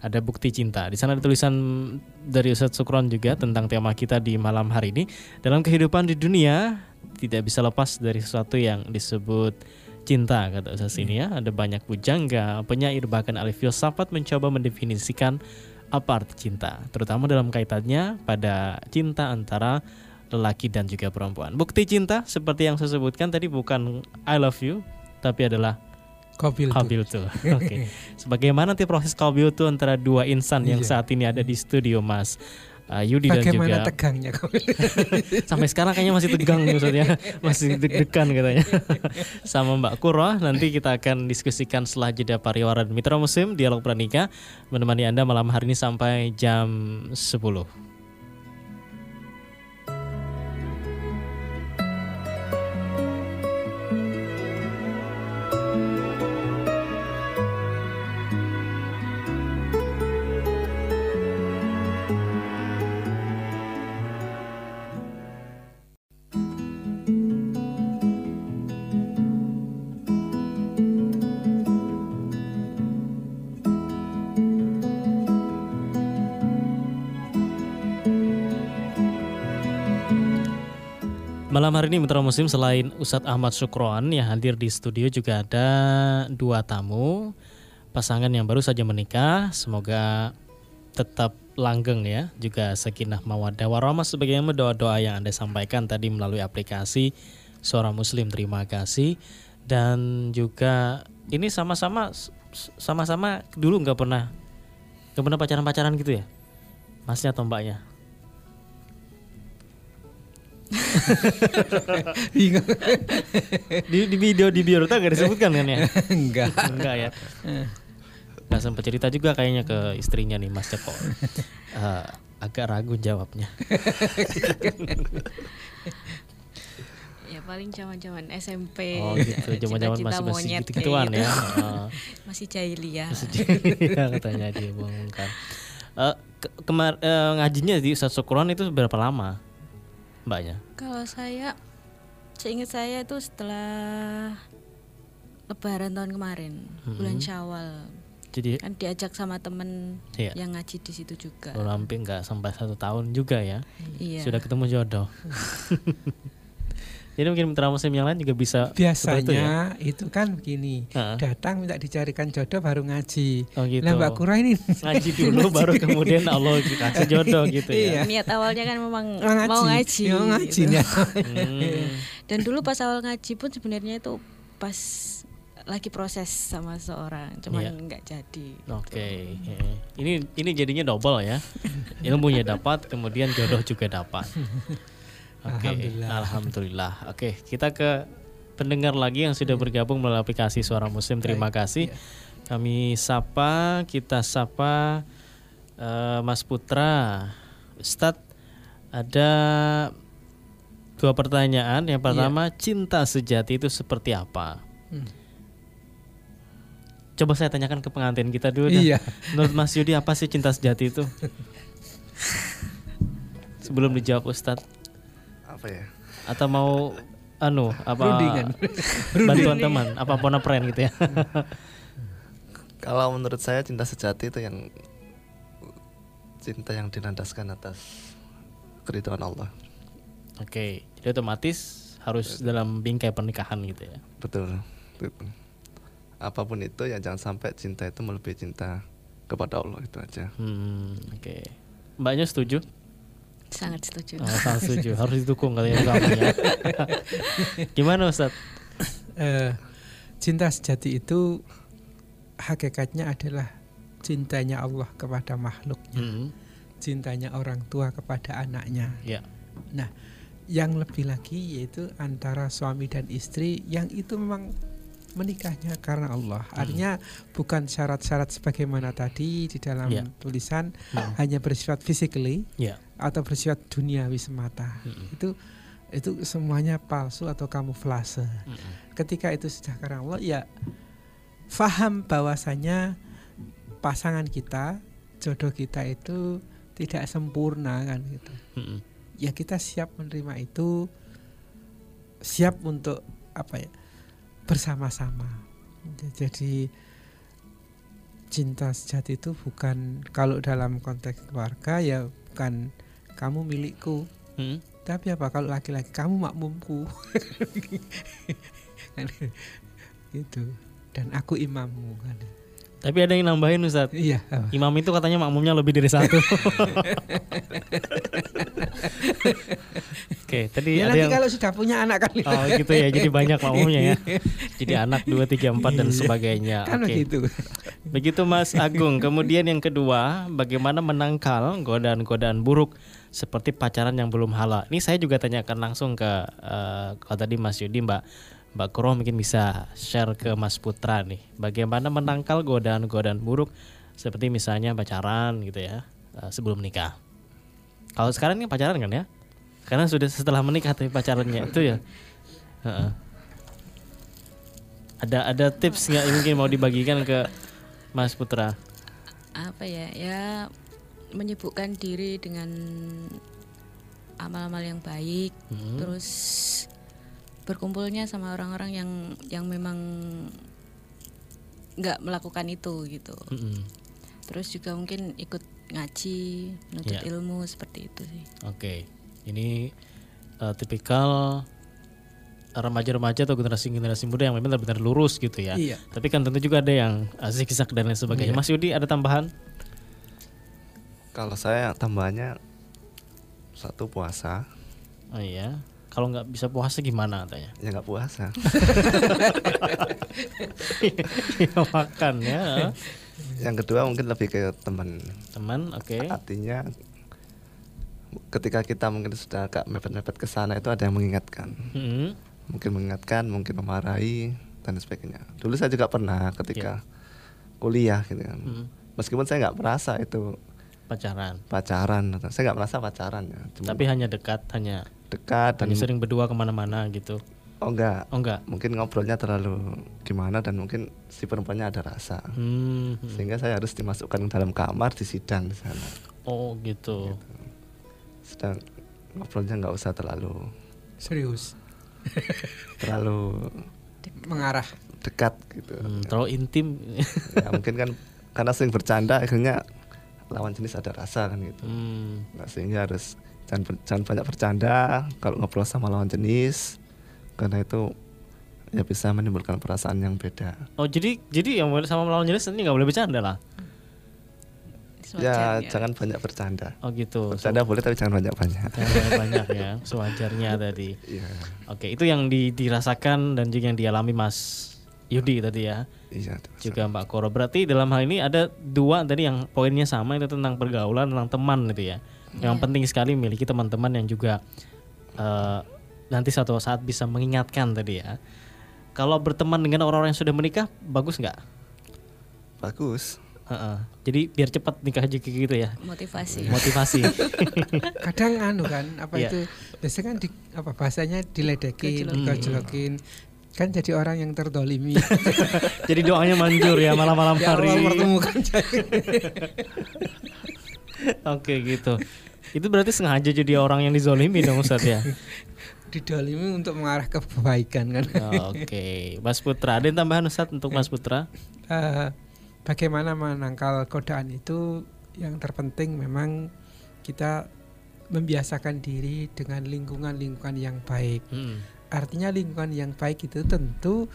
ada bukti cinta. Di sana ada tulisan dari Ustadz Sukron juga tentang tema kita di malam hari ini. Dalam kehidupan di dunia tidak bisa lepas dari sesuatu yang disebut cinta kata Ustadz ini ya. Ada banyak pujangga, penyair bahkan ahli filsafat mencoba mendefinisikan apa arti cinta, terutama dalam kaitannya pada cinta antara lelaki dan juga perempuan. Bukti cinta seperti yang saya sebutkan tadi bukan I love you, tapi adalah Kabil tuh. Oke. Okay. Sebagaimana nanti proses kabil tuh antara dua insan yang iya. saat ini ada di studio Mas uh, Yudi Bagaimana dan juga tegangnya sampai sekarang kayaknya masih tegang maksudnya masih deg-degan katanya sama Mbak Kuro nanti kita akan diskusikan setelah jeda pariwara dan mitra musim dialog pranika menemani Anda malam hari ini sampai jam 10 Malam hari ini Mitra Muslim selain Ustadz Ahmad Sukron yang hadir di studio juga ada dua tamu pasangan yang baru saja menikah. Semoga tetap langgeng ya, juga sakinah mawaddah warahmah sebagaimana doa-doa yang Anda sampaikan tadi melalui aplikasi Suara Muslim. Terima kasih. Dan juga ini sama-sama sama-sama dulu nggak pernah nggak pernah pacaran-pacaran gitu ya, masnya atau mbaknya? di, di video di biota gak disebutkan kan ya? Enggak. Enggak ya. Gak sempat cerita juga kayaknya ke istrinya nih Mas Ceko. Uh, agak ragu jawabnya. ya paling zaman-zaman SMP. Oh gitu, zaman-zaman masih masih gitu-gituan ya. Uh, masih jahiliyah. Masih jahiliyah katanya dia kan. Uh, ke kemar uh, ngajinya di Ustaz Syukuran itu berapa lama? Mbaknya? Kalau saya, seingat saya itu setelah Lebaran tahun kemarin, hmm. bulan Syawal. Jadi kan diajak sama temen iya. yang ngaji di situ juga. Hampir nggak sampai satu tahun juga ya. Iya. Sudah ketemu jodoh. Jadi mungkin mitra muslim yang lain juga bisa biasanya itu, ya? itu kan begini, uh datang minta dicarikan jodoh baru ngaji. Oh gitu. Nah Mbak Kura ini ngaji dulu baru kemudian Allah kasih jodoh gitu ya. Iya. Niat awalnya kan memang ngaji. mau ngaji. Mau ngaji gitu. hmm. Dan dulu pas awal ngaji pun sebenarnya itu pas lagi proses sama seorang, cuman yeah. nggak jadi. Oke, okay. ini ini jadinya double ya, ilmunya dapat, kemudian jodoh juga dapat. Okay. Alhamdulillah. Alhamdulillah. Oke, okay, kita ke pendengar lagi yang sudah bergabung melalui aplikasi Suara Muslim. Terima kasih. Iya. Kami sapa, kita sapa uh, Mas Putra. Ustadz, ada dua pertanyaan. Yang pertama, yeah. cinta sejati itu seperti apa? Hmm. Coba saya tanyakan ke pengantin kita dulu. Iya. Menurut Mas Yudi apa sih cinta sejati itu? Sebelum dijawab Ustadz apa ya? Atau mau anu apa Rundingan. bantuan teman apa pona pren gitu ya kalau menurut saya cinta sejati itu yang cinta yang dilandaskan atas keridhaan Allah oke jadi otomatis harus betul. dalam bingkai pernikahan gitu ya betul apa pun itu ya jangan sampai cinta itu melebihi cinta kepada Allah itu aja. Hmm, Oke, okay. mbaknya setuju? Sangat setuju. Oh, sangat setuju. Harus didukung kalian suaminya. Gimana Ustaz? Uh, cinta sejati itu hakikatnya adalah cintanya Allah kepada makhluknya, hmm. cintanya orang tua kepada anaknya. Yeah. Nah, yang lebih lagi yaitu antara suami dan istri yang itu memang menikahnya karena Allah. Hmm. Artinya bukan syarat-syarat sebagaimana tadi di dalam yeah. tulisan hmm. hanya bersifat physically yeah. Atau bersifat duniawi semata. Hmm. Itu itu semuanya palsu atau kamuflase. Hmm. Ketika itu sudah karena Allah ya faham bahwasanya pasangan kita, jodoh kita itu tidak sempurna kan gitu. Hmm. Ya kita siap menerima itu siap untuk apa ya? bersama-sama. Jadi cinta sejati itu bukan kalau dalam konteks keluarga ya bukan kamu milikku. Hmm? Tapi apa kalau laki-laki kamu makmumku. gitu. Dan aku imammu kan. Tapi ada yang nambahin Ustaz. Iya. Imam itu katanya makmumnya lebih dari satu. Oke, tadi ya, ada nanti yang kalau sudah punya anak kan. Oh, gitu ya. Jadi banyak makmumnya ya. Jadi anak dua tiga empat dan iya. sebagainya. Kan Oke. begitu. Begitu Mas Agung. Kemudian yang kedua, bagaimana menangkal godaan-godaan buruk seperti pacaran yang belum halal. Ini saya juga tanyakan langsung ke uh, kalau tadi Mas Yudi, Mbak Mbak Kuro mungkin bisa share ke Mas Putra nih, bagaimana menangkal godaan-godaan buruk seperti misalnya pacaran gitu ya eh, sebelum menikah. Kalau sekarang ini pacaran kan ya? Karena sudah setelah menikah tapi pacarannya itu ya. Uh-uh. Ada ada tips nggak mungkin mau dibagikan ke Mas Putra? Apa ya? Ya menyibukkan diri dengan amal-amal yang baik, hmm. terus berkumpulnya sama orang-orang yang yang memang nggak melakukan itu gitu mm-hmm. terus juga mungkin ikut ngaji menuntut yeah. ilmu seperti itu sih oke okay. ini uh, tipikal remaja-remaja atau generasi-generasi muda yang memang benar-benar lurus gitu ya. Iya. Tapi kan tentu juga ada yang zigzag dan lain sebagainya. Iya. Mas Yudi ada tambahan? Kalau saya tambahannya satu puasa. Oh iya kalau nggak bisa puasa gimana katanya? Ya nggak puasa. ya, makan ya. Yang kedua mungkin lebih ke teman. Teman, oke. Okay. Artinya ketika kita mungkin sudah agak mepet-mepet ke sana itu ada yang mengingatkan. Hmm. Mungkin mengingatkan, mungkin memarahi dan sebagainya. Dulu saya juga pernah ketika yeah. kuliah gitu kan. Hmm. Meskipun saya nggak merasa itu pacaran. Pacaran, saya nggak merasa pacaran ya. Cuma Tapi hanya dekat, hanya dekat dan sering berdua ke mana-mana gitu. Oh enggak oh enggak mungkin ngobrolnya terlalu gimana dan mungkin si perempuannya ada rasa. Hmm, hmm. sehingga saya harus dimasukkan ke dalam kamar di sidang di sana. Oh gitu, gitu. sedang ngobrolnya nggak usah terlalu serius? Terlalu mengarah. dekat gitu. Hmm, terlalu intim. Ya, mungkin kan karena sering bercanda akhirnya lawan jenis ada rasa kan gitu hmm. nah, sehingga harus jangan jangan banyak bercanda kalau ngobrol sama lawan jenis karena itu ya bisa menimbulkan perasaan yang beda. Oh jadi jadi yang sama lawan jenis ini nggak boleh bercanda lah? Ya, jangan banyak bercanda. Oh gitu. Bercanda so, boleh tapi jangan banyak banyak. Jangan banyak ya, sewajarnya tadi. Iya. Oke itu yang di, dirasakan dan juga yang dialami Mas Yudi tadi ya. Iya. Juga Mbak Koro. Berarti dalam hal ini ada dua tadi yang poinnya sama itu tentang pergaulan tentang teman gitu ya. Yang iya. penting sekali memiliki teman-teman yang juga uh, nanti suatu saat bisa mengingatkan tadi ya. Kalau berteman dengan orang-orang yang sudah menikah, bagus nggak? Bagus. Uh -uh. Jadi biar cepat nikah aja gitu ya. Motivasi. Motivasi. Kadang anu kan apa yeah. itu biasanya kan di apa bahasanya diledekin, gojlokin. Kan jadi orang yang terdolimi. jadi doanya manjur ya malam-malam ya, hari. Ya, pertemukan Oke gitu. Itu berarti sengaja jadi orang yang dizolimi dong Ustaz ya? Didolimi untuk mengarah ke kebaikan kan. Oke, okay. Mas Putra, ada yang tambahan Ustaz untuk Mas Putra? Uh, bagaimana menangkal godaan itu yang terpenting memang kita membiasakan diri dengan lingkungan-lingkungan yang baik. Hmm. Artinya lingkungan yang baik itu tentu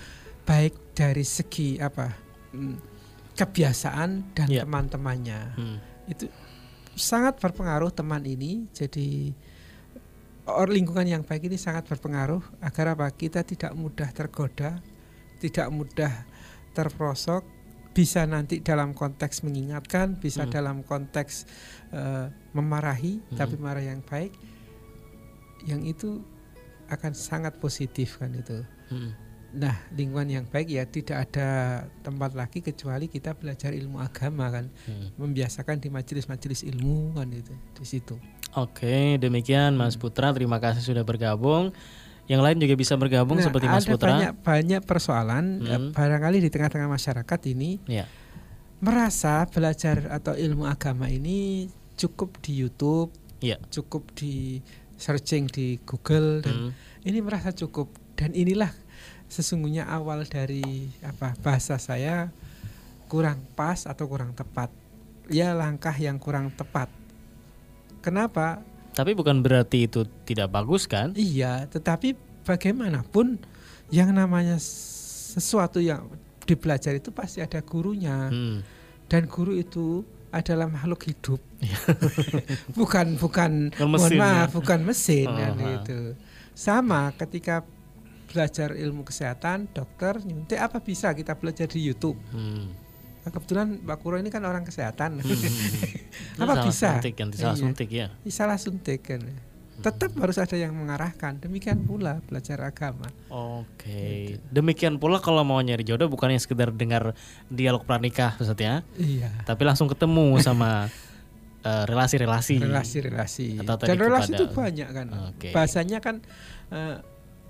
baik dari segi apa hmm, kebiasaan dan yeah. teman-temannya hmm. itu sangat berpengaruh teman ini jadi or lingkungan yang baik ini sangat berpengaruh agar apa kita tidak mudah tergoda tidak mudah terprosok bisa nanti dalam konteks mengingatkan bisa hmm. dalam konteks uh, memarahi hmm. tapi marah yang baik yang itu akan sangat positif kan itu hmm. nah lingkungan yang baik ya tidak ada tempat lagi kecuali kita belajar ilmu agama kan hmm. membiasakan di majelis-majelis ilmu kan itu di situ Oke, demikian Mas Putra. Terima kasih sudah bergabung. Yang lain juga bisa bergabung nah, seperti Mas ada Putra. Banyak banyak persoalan hmm. barangkali di tengah-tengah masyarakat ini ya. merasa belajar atau ilmu agama ini cukup di YouTube, ya. cukup di searching di Google dan hmm. ini merasa cukup dan inilah sesungguhnya awal dari apa bahasa saya kurang pas atau kurang tepat. Ya langkah yang kurang tepat Kenapa? Tapi bukan berarti itu tidak bagus kan? Iya, tetapi bagaimanapun yang namanya sesuatu yang dipelajari itu pasti ada gurunya. Hmm. Dan guru itu adalah makhluk hidup. Iya. bukan bukan mohon maaf, ya? bukan mesin uh -huh. itu. Sama ketika belajar ilmu kesehatan, dokter nyuntik apa bisa kita belajar di YouTube. Hmm Nah, kebetulan Mbak Kuro ini kan orang kesehatan. Hmm. Apa bisa? Suntik, yang salah iya. suntik ya. Salah suntik kan. Tetap harus ada yang mengarahkan. Demikian pula belajar agama. Oke. Okay. Gitu. Demikian pula kalau mau nyari jodoh bukan yang sekedar dengar dialog pranikah maksudnya. Iya. Tapi langsung ketemu sama eh, relasi-relasi. Uh, relasi-relasi. Dan relasi itu banyak kan. Okay. Bahasanya kan uh,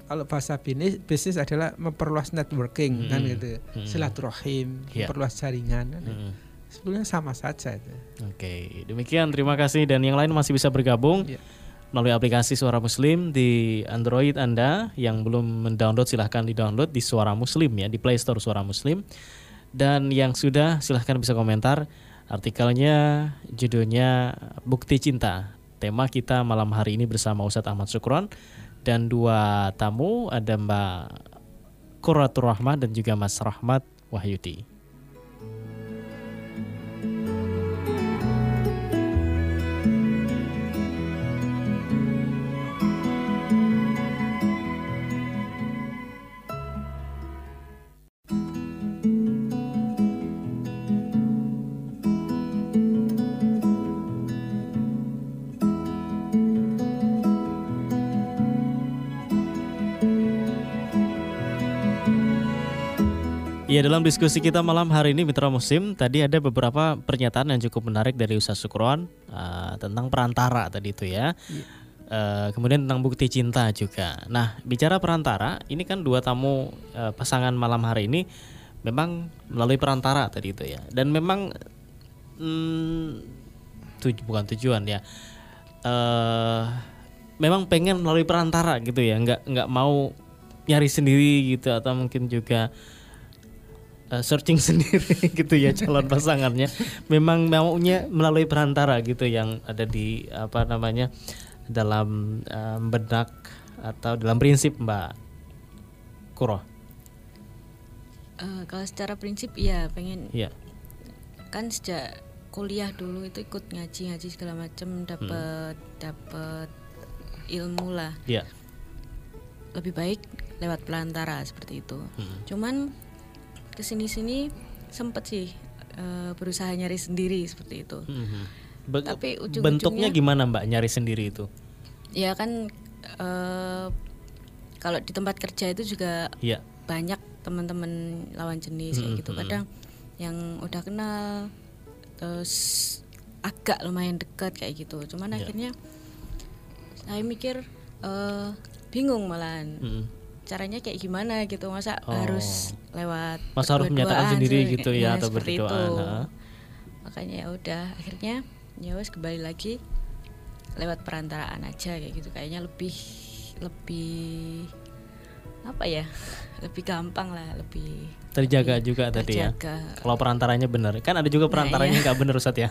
kalau bahasa bisnis bisnis adalah memperluas networking hmm. kan gitu hmm. silaturahim yeah. memperluas jaringan kan. hmm. sebetulnya sama saja itu oke okay. demikian terima kasih dan yang lain masih bisa bergabung yeah. Melalui aplikasi Suara Muslim di Android Anda. Yang belum mendownload silahkan di-download di Suara Muslim ya di Play Store Suara Muslim. Dan yang sudah silahkan bisa komentar artikelnya judulnya Bukti Cinta. Tema kita malam hari ini bersama Ustadz Ahmad Sukron dan dua tamu ada Mbak Kuratur Rahmat dan juga Mas Rahmat Wahyudi. Ya dalam diskusi kita malam hari ini Mitra Musim tadi ada beberapa pernyataan yang cukup menarik dari Ustaz Sukron uh, tentang perantara tadi itu ya. Uh, kemudian tentang bukti cinta juga. Nah bicara perantara ini kan dua tamu uh, pasangan malam hari ini memang melalui perantara tadi itu ya. Dan memang hmm, tuj bukan tujuan ya. Uh, memang pengen melalui perantara gitu ya, nggak nggak mau nyari sendiri gitu atau mungkin juga uh, searching sendiri gitu ya calon pasangannya memang maunya melalui perantara gitu yang ada di apa namanya dalam um, benak atau dalam prinsip Mbak Kuro. Uh, kalau secara prinsip ya pengen ya. kan sejak kuliah dulu itu ikut ngaji ngaji segala macam dapat hmm. dapat ilmu lah. Ya. Lebih baik lewat pelantara seperti itu. Hmm. Cuman ke sini-sini sempet sih uh, berusaha nyari sendiri seperti itu. Hmm. Be Tapi ujung bentuknya gimana Mbak nyari sendiri itu? Ya kan uh, kalau di tempat kerja itu juga ya. banyak teman-teman lawan jenis kayak gitu. Kadang yang udah kenal terus agak lumayan dekat kayak gitu. Cuman ya. akhirnya saya mikir uh, bingung malahan. Hmm caranya kayak gimana gitu masa oh. harus lewat masa harus menyatakan sendiri gitu ya, ya atau berdoa nah. makanya ya udah akhirnya ya wes kembali lagi lewat perantaraan aja kayak gitu kayaknya lebih lebih apa ya lebih gampang lah lebih terjaga lebih juga tadi ya kalau perantaranya benar kan ada juga nah, perantaranya nggak nah, iya. benar Ustadz ya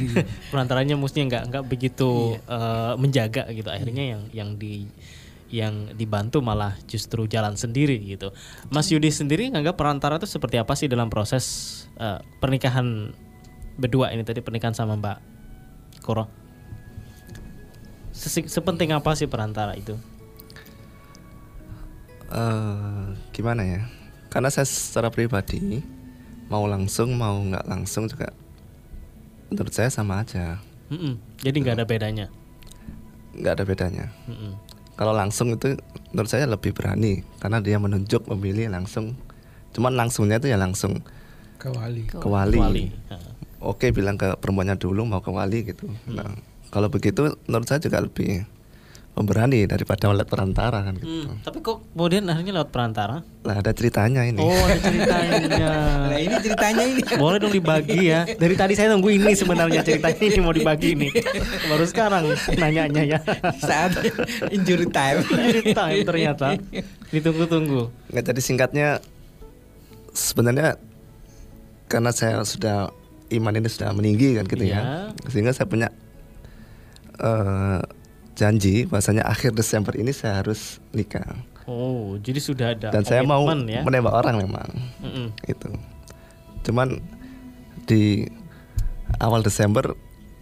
perantaranya mestinya nggak nggak begitu iya. uh, menjaga gitu akhirnya yang yang di yang dibantu malah justru jalan sendiri gitu. Mas Yudi sendiri nganggap perantara itu seperti apa sih dalam proses uh, pernikahan berdua ini tadi pernikahan sama Mbak Koro? Sepenting apa sih perantara itu? Uh, gimana ya? Karena saya secara pribadi mau langsung mau nggak langsung juga menurut saya sama aja. Mm -mm. Jadi nggak ada bedanya. Nggak ada bedanya. Mm -mm. Kalau langsung itu menurut saya lebih berani karena dia menunjuk memilih langsung. Cuman langsungnya itu ya langsung ke wali. Ke wali. Ke wali. Oke bilang ke perempuannya dulu mau ke wali gitu. Mm. Nah kalau begitu menurut saya juga lebih pemberani daripada lewat perantara kan gitu. Hmm, tapi kok kemudian akhirnya lewat perantara? Lah ada ceritanya ini. Oh, ada ceritanya. nah, ini ceritanya ini. Boleh dong dibagi ya. Dari tadi saya nunggu ini sebenarnya ceritanya ini mau dibagi ini. Baru sekarang nanyanya ya. Saat injury time. injury time ternyata. Ditunggu-tunggu. Nggak jadi singkatnya sebenarnya karena saya sudah iman ini sudah meninggi kan gitu ya. ya. Sehingga saya punya uh, janji bahasanya akhir Desember ini saya harus nikah. Oh, jadi sudah ada. Dan saya mau ya? menembak orang memang, mm -mm. itu. Cuman di awal Desember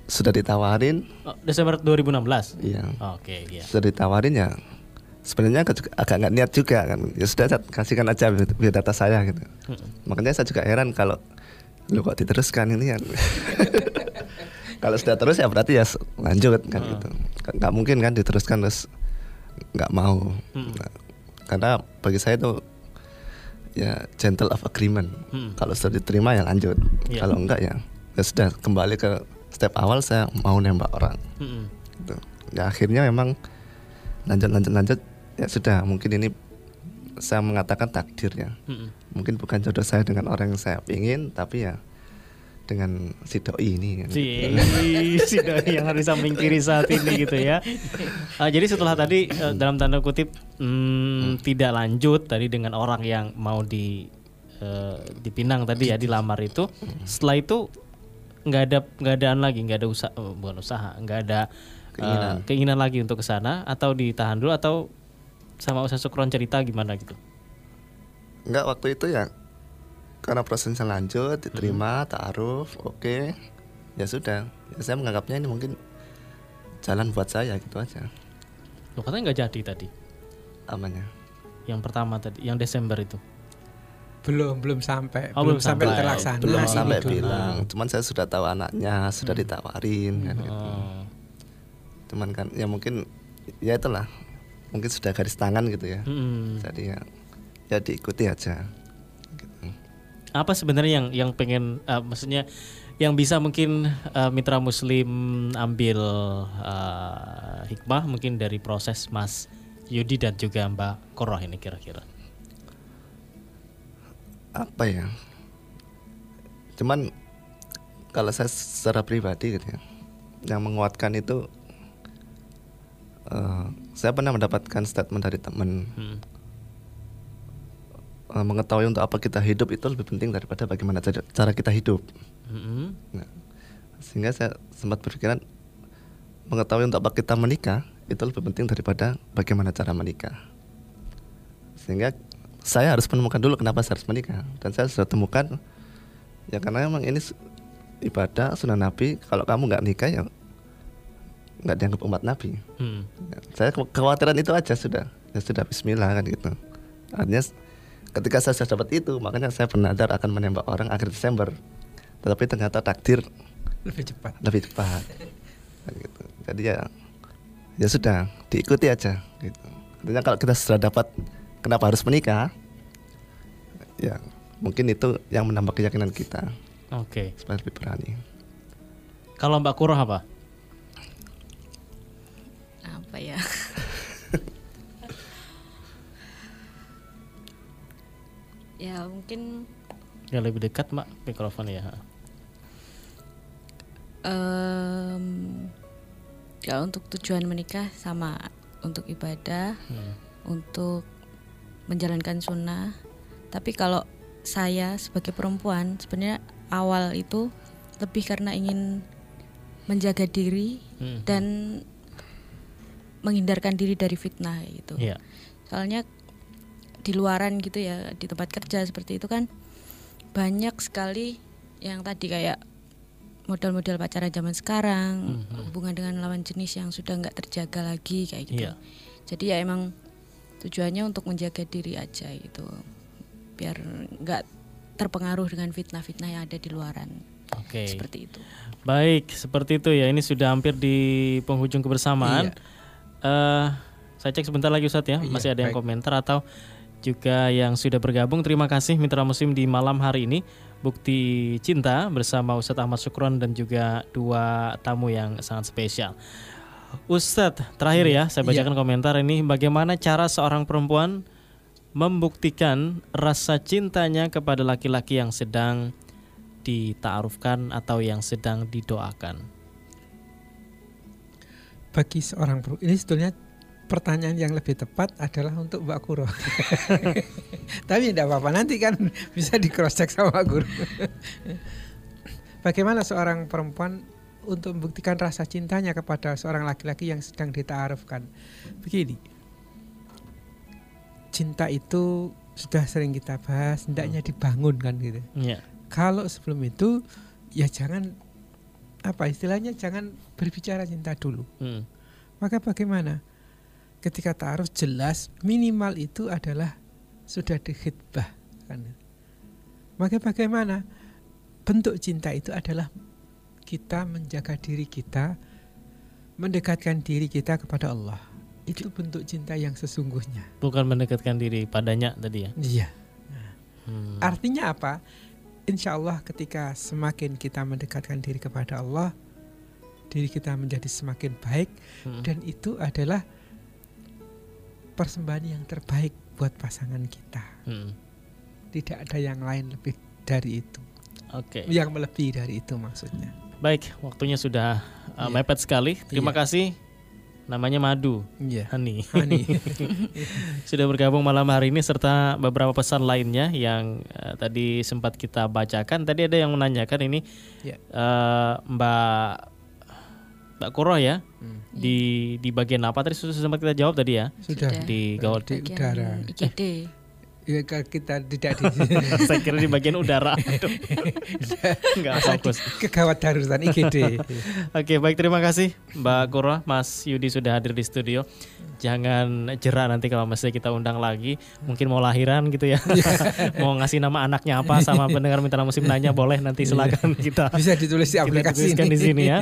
sudah ditawarin. Oh, Desember 2016. Iya. Oh, Oke, okay, iya. Sudah ditawarin ya. Sebenarnya agak nggak niat juga kan. Ya sudah kasihkan aja biodata saya gitu. Mm -mm. Makanya saya juga heran kalau lu kok diteruskan ini kan. kalau sudah terus ya berarti ya lanjut kan hmm. gitu nggak mungkin kan diteruskan terus nggak mau hmm. nah, karena bagi saya itu ya gentle of agreement hmm. kalau sudah diterima ya lanjut yeah. kalau enggak ya ya sudah kembali ke step awal saya mau nembak orang hmm. gitu. ya akhirnya memang lanjut lanjut lanjut ya sudah mungkin ini saya mengatakan takdir ya hmm. mungkin bukan jodoh saya dengan orang yang saya ingin tapi ya dengan si doi ini. Si, si doi yang harus samping kiri saat ini gitu ya. Uh, jadi setelah tadi uh, dalam tanda kutip hmm, hmm. tidak lanjut tadi dengan orang yang mau di uh, dipinang tadi ya dilamar itu, setelah itu nggak ada nggak adaan lagi nggak ada usaha oh, bukan usaha nggak ada keinginan. Uh, keinginan lagi untuk ke sana atau ditahan dulu atau sama usaha sukron cerita gimana gitu? Enggak waktu itu ya karena prosesnya lanjut diterima hmm. taaruf oke. Okay. ya sudah. Ya saya menganggapnya ini mungkin jalan buat saya gitu aja. Lo katanya nggak jadi tadi. Amanya yang pertama tadi yang Desember itu. Belum belum sampai. Oh, belum, belum sampai, terlaksana. Belum sampai bilang. Cuman saya sudah tahu anaknya sudah hmm. ditawarin kan gitu. oh. cuman kan ya mungkin ya itulah. Mungkin sudah garis tangan gitu ya. Hmm. jadi ya ya diikuti aja apa sebenarnya yang yang pengen uh, maksudnya yang bisa mungkin uh, mitra muslim ambil uh, hikmah mungkin dari proses Mas Yudi dan juga Mbak Koroh ini kira-kira? Apa ya? Cuman kalau saya secara pribadi gitu ya yang menguatkan itu uh, saya pernah mendapatkan statement dari teman. Hmm uh, mengetahui untuk apa kita hidup itu lebih penting daripada bagaimana cara kita hidup. Mm-hmm. Nah, sehingga saya sempat berpikiran mengetahui untuk apa kita menikah itu lebih penting daripada bagaimana cara menikah. Sehingga saya harus menemukan dulu kenapa saya harus menikah dan saya sudah temukan ya karena memang ini ibadah sunnah Nabi kalau kamu nggak nikah ya nggak dianggap umat Nabi. Hmm. Ya, saya kekhawatiran itu aja sudah ya sudah Bismillah kan gitu. Artinya ketika saya sudah dapat itu makanya saya bernadar akan menembak orang akhir Desember. Tetapi ternyata takdir lebih cepat. lebih cepat. Gitu. jadi ya ya sudah diikuti aja gitu. Artinya kalau kita sudah dapat kenapa harus menikah? Ya mungkin itu yang menambah keyakinan kita. Oke. Okay. supaya lebih berani. Kalau Mbak Kuroh apa ya mungkin ya lebih dekat mak mikrofon ya um, kalau untuk tujuan menikah sama untuk ibadah hmm. untuk menjalankan sunnah tapi kalau saya sebagai perempuan sebenarnya awal itu lebih karena ingin menjaga diri hmm. dan menghindarkan diri dari fitnah gitu. Yeah. Soalnya di luaran gitu ya di tempat kerja seperti itu kan banyak sekali yang tadi kayak model-model pacaran zaman sekarang mm-hmm. hubungan dengan lawan jenis yang sudah nggak terjaga lagi kayak gitu. Yeah. Jadi ya emang tujuannya untuk menjaga diri aja gitu biar nggak terpengaruh dengan fitnah-fitnah yang ada di luaran. Oke. Okay. Seperti itu. Baik, seperti itu ya. Ini sudah hampir di penghujung kebersamaan. Iya. Uh, saya cek sebentar lagi Ustadz ya, iya, masih ada baik. yang komentar atau juga yang sudah bergabung. Terima kasih Mitra Muslim di malam hari ini. Bukti Cinta bersama Ustadz Ahmad Sukron dan juga dua tamu yang sangat spesial. Ustadz, terakhir ya, saya bacakan iya. komentar ini. Bagaimana cara seorang perempuan membuktikan rasa cintanya kepada laki-laki yang sedang ditaarufkan atau yang sedang didoakan? Bagi seorang perempuan, ini sebetulnya pertanyaan yang lebih tepat adalah untuk Mbak Kuro. Tapi tidak apa-apa nanti kan bisa di cross check sama guru. Bagaimana seorang perempuan untuk membuktikan rasa cintanya kepada seorang laki-laki yang sedang ditaarufkan? Begini. Cinta itu sudah sering kita bahas, hendaknya dibangun kan gitu. Yeah. Kalau sebelum itu ya jangan apa istilahnya jangan berbicara cinta dulu. Hmm. Maka bagaimana? Ketika taruh jelas minimal itu adalah sudah dihitbah kan. Maka bagaimana? Bentuk cinta itu adalah kita menjaga diri kita, mendekatkan diri kita kepada Allah. Itu bentuk cinta yang sesungguhnya. Bukan mendekatkan diri padanya tadi ya? Iya. hmm. Artinya apa? Insya Allah ketika semakin kita mendekatkan diri kepada Allah, diri kita menjadi semakin baik hmm. dan itu adalah persembahan yang terbaik buat pasangan kita. Hmm. Tidak ada yang lain lebih dari itu. Oke. Okay. Yang melebihi dari itu maksudnya. Baik, waktunya sudah uh, yeah. mepet sekali. Terima yeah. kasih. Namanya Madu, yeah. Hani. Hani. sudah bergabung malam hari ini serta beberapa pesan lainnya yang uh, tadi sempat kita bacakan. Tadi ada yang menanyakan ini yeah. Uh, Mbak Mbak Kuro ya. Hmm. Di di bagian apa? Tadi sudah sempat kita jawab tadi ya. Sudah. Di gawat. Di udara. IGD ya kita tidak di saya kira di bagian udara. Nggak fokus kegawat darurat IGD oke baik terima kasih Mbak Kuro Mas Yudi sudah hadir di studio. Jangan jerah nanti kalau masih kita undang lagi. Mungkin mau lahiran gitu ya. Mau ngasih nama anaknya apa sama pendengar minta musim nanya boleh nanti silakan kita. Bisa ditulis di aplikasi ini. di sini ya.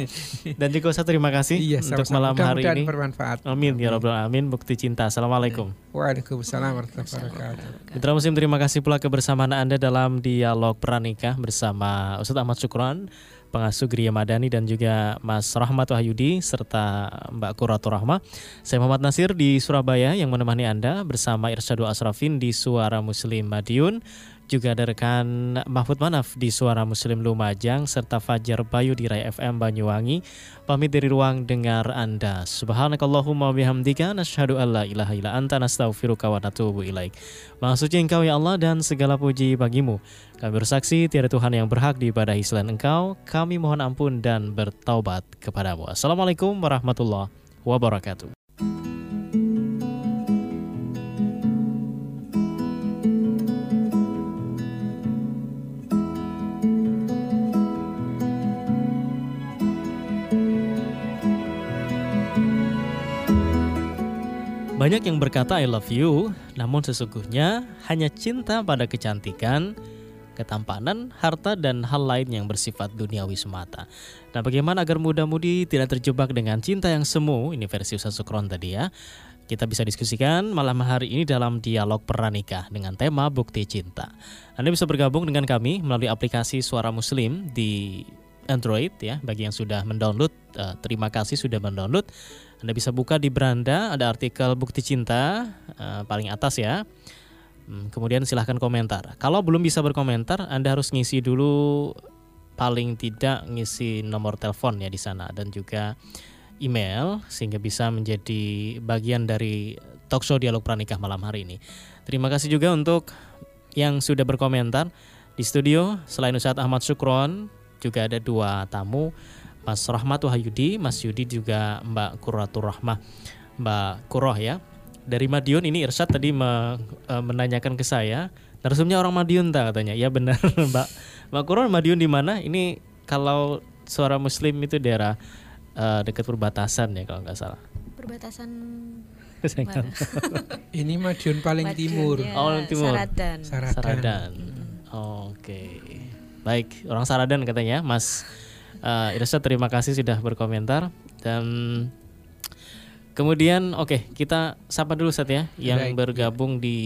Dan juga saya terima kasih iya, untuk malam hari ini. bermanfaat. Amin ya robbal alamin bukti cinta. Assalamualaikum. Waalaikumsalam warahmatullahi wabarakatuh Mitra Muslim terima kasih pula kebersamaan Anda dalam dialog pernikah bersama Ustadz Ahmad Syukron pengasuh Geria Madani dan juga Mas Rahmat Wahyudi serta Mbak Kuratur Rahma. Saya Muhammad Nasir di Surabaya yang menemani Anda bersama Irsyadu Asrafin di Suara Muslim Madiun juga ada rekan Mahfud Manaf di Suara Muslim Lumajang serta Fajar Bayu di Rai FM Banyuwangi. Pamit dari ruang dengar Anda. Subhanakallahumma bihamdika nasyhadu alla ilaha illa anta nastaghfiruka wa natubu ilaik. Maksudnya engkau ya Allah dan segala puji bagimu. Kami bersaksi tiada Tuhan yang berhak diibadahi selain engkau. Kami mohon ampun dan bertaubat kepadamu. Assalamualaikum warahmatullahi wabarakatuh. Banyak yang berkata I love you, namun sesungguhnya hanya cinta pada kecantikan, ketampanan, harta, dan hal lain yang bersifat duniawi semata. Nah, bagaimana agar muda-mudi tidak terjebak dengan cinta yang semu? Ini versi Ustaz Sukron tadi ya. Kita bisa diskusikan malam hari ini dalam dialog pernikah dengan tema bukti cinta. Anda bisa bergabung dengan kami melalui aplikasi Suara Muslim di Android ya. Bagi yang sudah mendownload, uh, terima kasih sudah mendownload. Anda bisa buka di beranda ada artikel bukti cinta uh, paling atas ya. Hmm, kemudian silahkan komentar. Kalau belum bisa berkomentar, Anda harus ngisi dulu paling tidak ngisi nomor telepon ya di sana dan juga email sehingga bisa menjadi bagian dari talkshow dialog pranikah malam hari ini. Terima kasih juga untuk yang sudah berkomentar di studio selain Ustadz Ahmad Sukron juga ada dua tamu Mas Rahmat Wahyudi, Mas Yudi juga Mbak Kuratur Rahmah. Mbak Kuroh ya. Dari Madiun ini Irsyad tadi me, uh, menanyakan ke saya, narsumnya orang Madiun tak katanya. Ya benar Mbak. Mbak Kuroh Madiun di mana? Ini kalau suara Muslim itu daerah uh, dekat perbatasan ya kalau nggak salah. Perbatasan ini Madiun paling Madiun, timur. Ya, oh, timur. Saradan. Saradan. Saradan. Oh, Oke. Okay. Baik, orang Saradan katanya, Mas uh, Irsa terima kasih sudah berkomentar dan Kemudian oke okay, kita sapa dulu saat ya yang Baik, bergabung ya. di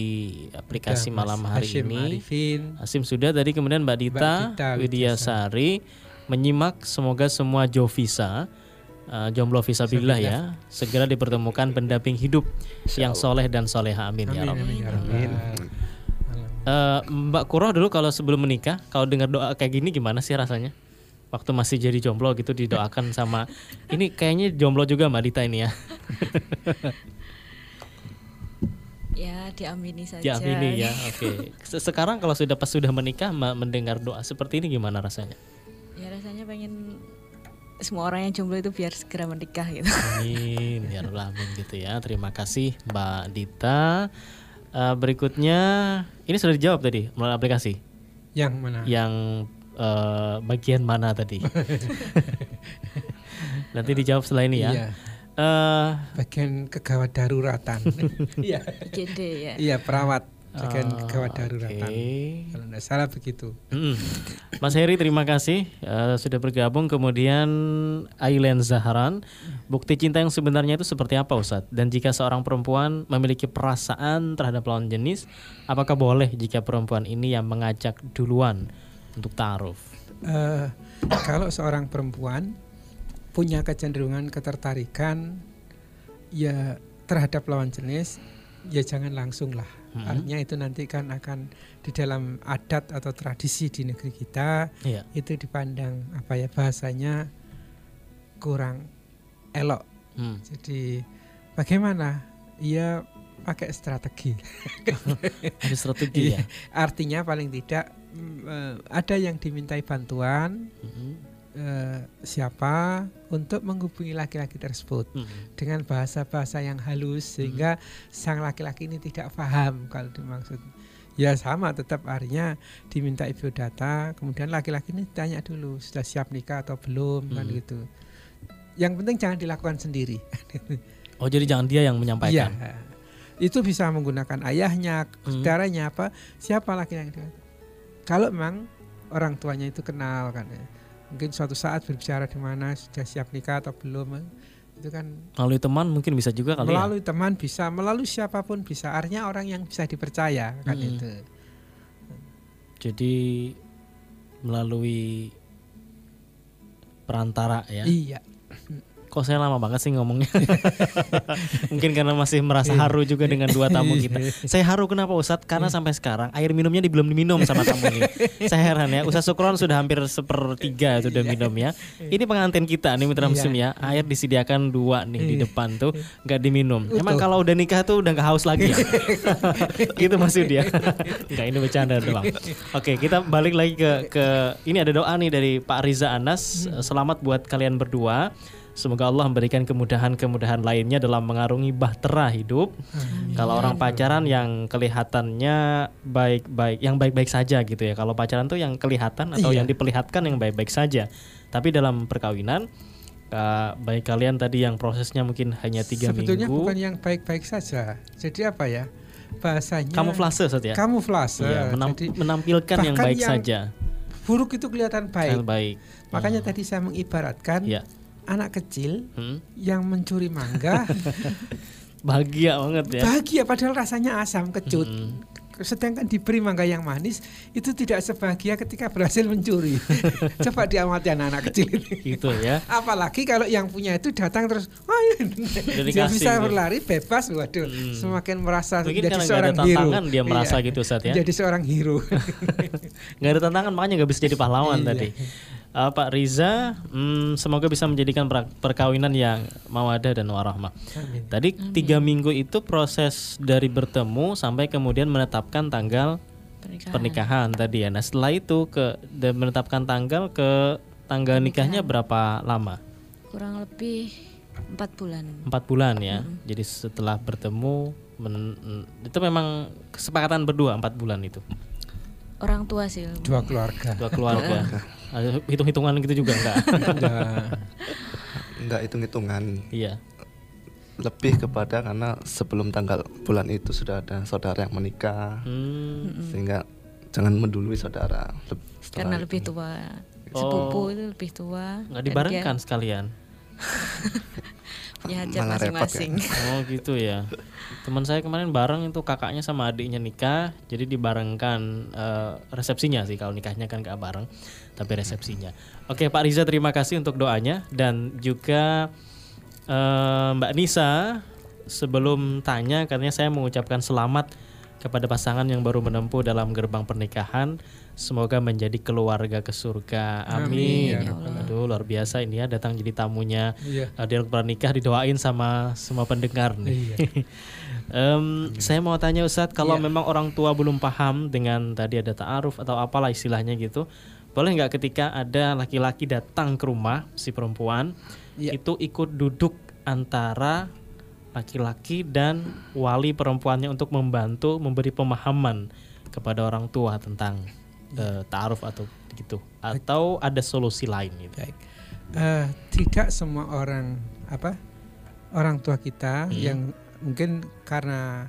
aplikasi Udah, malam hari Hashim ini. Arifin. Hasim sudah tadi kemudian Mbak Dita, Mbak Dita Widya Sari menyimak semoga semua Jovisa uh, jomblo visabilillah ya segera dipertemukan pendamping hidup yang soleh dan soleha amin, ya amin ya Rabbi. Amin. Uh, Mbak Kuroh dulu kalau sebelum menikah kalau dengar doa kayak gini gimana sih rasanya? Waktu masih jadi jomblo gitu didoakan sama ini kayaknya jomblo juga Mbak Dita ini ya. ya diamini saja. Diamini ya, oke. Okay. Sekarang kalau sudah pas sudah menikah Mbak mendengar doa seperti ini gimana rasanya? Ya rasanya pengen semua orang yang jomblo itu biar segera menikah gitu. Amin, ya amin gitu ya. Terima kasih Mbak Dita. Uh, berikutnya ini sudah dijawab tadi melalui aplikasi. Yang mana? Yang uh, bagian mana tadi? Nanti dijawab setelah ini ya. Iya. Uh, bagian kegawat daruratan. Iya. ya. Iya, perawat bagian uh, kegawat daruratan. Okay. Kalau tidak salah begitu. Mm. Mas Heri terima kasih uh, sudah bergabung. Kemudian Ailen Zaharan, bukti cinta yang sebenarnya itu seperti apa Ustadz? Dan jika seorang perempuan memiliki perasaan terhadap lawan jenis, apakah boleh jika perempuan ini yang mengajak duluan? Untuk taruh? Uh, kalau seorang perempuan punya kecenderungan ketertarikan ya terhadap lawan jenis, ya jangan langsung lah. Hmm. Artinya itu nanti kan akan di dalam adat atau tradisi di negeri kita yeah. itu dipandang apa ya bahasanya kurang elok. Hmm. Jadi bagaimana? Ya pakai strategi. Ada strategi ya. Artinya paling tidak uh, ada yang dimintai bantuan mm-hmm. uh, siapa untuk menghubungi laki-laki tersebut mm-hmm. dengan bahasa-bahasa yang halus sehingga mm-hmm. sang laki-laki ini tidak paham kalau dimaksud ya sama tetap artinya diminta ibu data kemudian laki-laki ini tanya dulu sudah siap nikah atau belum mm-hmm. kan gitu yang penting jangan dilakukan sendiri oh jadi jangan dia yang menyampaikan ya, itu bisa menggunakan ayahnya mm-hmm. saudaranya apa siapa laki-laki kalau memang orang tuanya itu kenal kan ya mungkin suatu saat berbicara di mana sudah siap nikah atau belum itu kan melalui teman mungkin bisa juga kali ya? melalui ya? teman bisa melalui siapa pun bisa artinya orang yang bisa dipercaya kan hmm. itu jadi melalui perantara ya iya kok saya lama banget sih ngomongnya. Mungkin karena masih merasa haru juga dengan dua tamu kita. Saya haru kenapa Ustadz? Karena iya. sampai sekarang air minumnya belum diminum sama tamu ini. saya heran ya. Ustadz Sukron sudah hampir sepertiga sudah minum ya. Ini pengantin kita nih Mitra Muslim ya. Air disediakan dua nih di depan tuh nggak diminum. Emang kalau udah nikah tuh udah nggak haus lagi ya? gitu maksud dia. Enggak ini bercanda doang. Oke, kita balik lagi ke ke ini ada doa nih dari Pak Riza Anas. Selamat buat kalian berdua. Semoga Allah memberikan kemudahan-kemudahan lainnya dalam mengarungi bahtera hidup. Amin. Kalau orang pacaran yang kelihatannya baik-baik, yang baik-baik saja gitu ya. Kalau pacaran tuh yang kelihatan atau iya. yang diperlihatkan yang baik-baik saja. Tapi dalam perkawinan, uh, baik kalian tadi yang prosesnya mungkin hanya tiga minggu. Sebetulnya bukan yang baik-baik saja. Jadi apa ya? Bahasanya. Kamuflase saja. Kamuflase. Iya, menam Jadi, menampilkan yang baik yang saja. Buruk itu kelihatan baik. baik. Makanya hmm. tadi saya mengibaratkan. Ya anak kecil hmm? yang mencuri mangga bahagia banget ya bahagia padahal rasanya asam kecut hmm. sedangkan diberi mangga yang manis itu tidak sebahagia ketika berhasil mencuri coba diamati anak-anak kecil ini gitu ya apalagi kalau yang punya itu datang terus oh, iya. dia bisa gitu. berlari bebas waduh hmm. semakin merasa Mungkin jadi seorang ada hero dia merasa iya. gitu saat ya jadi seorang hero nggak ada tantangan makanya nggak bisa jadi pahlawan iya. tadi uh, Pak Riza, hmm, semoga bisa menjadikan perkawinan yang mawadah dan warahmah. Tadi Amin. tiga minggu itu proses dari bertemu sampai kemudian menetapkan tanggal pernikahan, pernikahan tadi ya. Nah setelah itu ke menetapkan tanggal ke tanggal nikahnya berapa lama? Kurang lebih Empat bulan. Empat bulan ya. Hmm. Jadi setelah bertemu, men, itu memang kesepakatan berdua empat bulan itu. Orang tua sih. Dua keluarga. Dua keluarga. Hitung-hitungan gitu juga enggak? enggak hitung-hitungan. Iya. Lebih kepada karena sebelum tanggal bulan itu sudah ada saudara yang menikah, hmm. sehingga jangan mendului saudara. Karena lebih tua. Sepupu oh. itu lebih tua. Nggak dibarengkan sekalian punya hajat masing-masing. Ya. Oh gitu ya. Teman saya kemarin bareng itu kakaknya sama adiknya nikah, jadi dibarengkan uh, resepsinya sih kalau nikahnya kan gak bareng, tapi resepsinya. Oke Pak Riza terima kasih untuk doanya dan juga uh, Mbak Nisa sebelum tanya katanya saya mengucapkan selamat kepada pasangan yang baru menempuh dalam gerbang pernikahan Semoga menjadi keluarga ke surga. Amin. Amin. Ya Aduh luar biasa ini ya datang jadi tamunya iya. uh, dialog pernikah didoain sama semua pendengar nih. Iya. um, saya mau tanya Ustadz kalau iya. memang orang tua belum paham dengan tadi ada ta'aruf atau apalah istilahnya gitu, boleh nggak ketika ada laki-laki datang ke rumah si perempuan iya. itu ikut duduk antara laki-laki dan wali perempuannya untuk membantu memberi pemahaman kepada orang tua tentang uh, taaruf atau gitu atau ada solusi lain gitu. Baik. Uh, tidak semua orang apa orang tua kita hmm. yang mungkin karena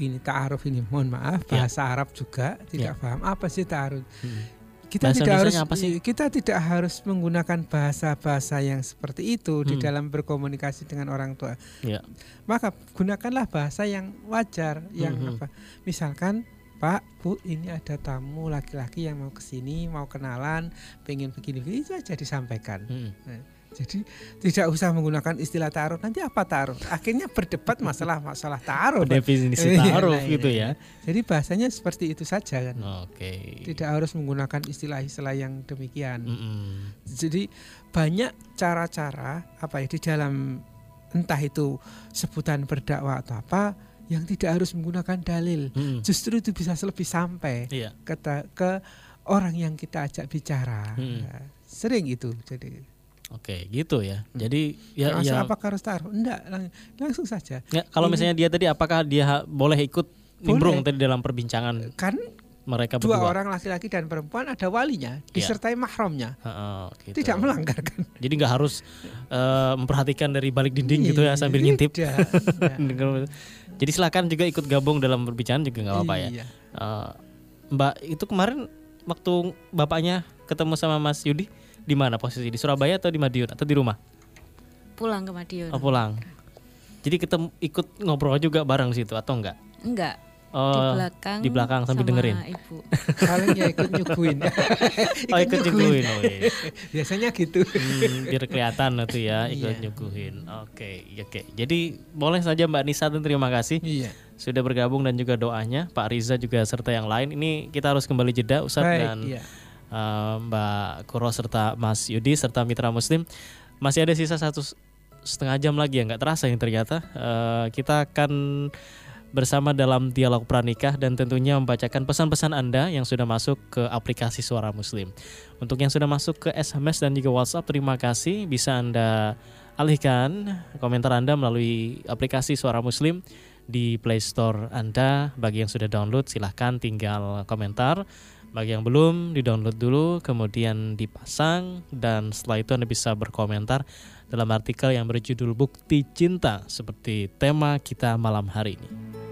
ini taaruf ini mohon maaf ya. bahasa ya. Arab juga tidak ya. paham apa sih taaruf. Hmm. Kita bahasa tidak harus apa sih? kita tidak harus menggunakan bahasa-bahasa yang seperti itu hmm. di dalam berkomunikasi dengan orang tua. Ya. Maka gunakanlah bahasa yang wajar yang hmm. apa? Misalkan Pak, Bu, ini ada tamu laki-laki yang mau ke sini, mau kenalan, pengen begini-begini itu aja disampaikan. Hmm. Nah, jadi tidak usah menggunakan istilah taruh. Nanti apa taruh? Akhirnya berdebat masalah masalah taruh. Definisi taruh nah, gitu ya. Jadi bahasanya seperti itu saja kan. Oke. Okay. Tidak harus menggunakan istilah-istilah yang demikian. Mm -hmm. Jadi banyak cara-cara apa ya di dalam entah itu sebutan berdakwah atau apa yang tidak harus menggunakan dalil. Hmm. Justru itu bisa lebih sampai iya. ke, ke orang yang kita ajak bicara. Hmm. Ya, sering itu jadi. Oke, gitu ya. Hmm. Jadi ya, Rasa ya apakah harus taruh? Enggak, lang langsung saja. Ya, kalau Ini, misalnya dia tadi apakah dia boleh ikut nimbrung tadi dalam perbincangan? Kan mereka dua berdua. orang laki-laki dan perempuan ada walinya iya. disertai ya. mahramnya oh, gitu. tidak melanggar kan jadi nggak harus uh, memperhatikan dari balik dinding gitu ya sambil ngintip jadi silakan juga ikut gabung dalam perbincangan juga nggak apa-apa ya uh, Mbak itu kemarin waktu bapaknya ketemu sama Mas Yudi di mana posisi di Surabaya atau di Madiun atau di rumah pulang ke Madiun oh, pulang jadi kita ikut ngobrol juga bareng situ atau enggak enggak Oh, di belakang di belakang sambil dengerin. Ibu. Paling ya ikut nyuguhin. oh ikut nyuguhin. Oh, iya. Biasanya gitu. Hmm, biar kelihatan itu ya ikut iya. nyuguhin. Oke, okay, oke. Okay. Jadi boleh saja Mbak Nisa dan terima kasih. Iya. Sudah bergabung dan juga doanya Pak Riza juga serta yang lain. Ini kita harus kembali jeda Ustaz Baik, dan iya. Uh, Mbak Kuro serta Mas Yudi serta Mitra Muslim. Masih ada sisa satu setengah jam lagi ya nggak terasa yang ternyata. Uh, kita akan bersama dalam dialog pranikah dan tentunya membacakan pesan-pesan Anda yang sudah masuk ke aplikasi Suara Muslim. Untuk yang sudah masuk ke SMS dan juga WhatsApp, terima kasih. Bisa Anda alihkan komentar Anda melalui aplikasi Suara Muslim di Play Store Anda. Bagi yang sudah download, silahkan tinggal komentar. Bagi yang belum, di-download dulu, kemudian dipasang, dan setelah itu Anda bisa berkomentar dalam artikel yang berjudul Bukti Cinta, seperti tema kita malam hari ini.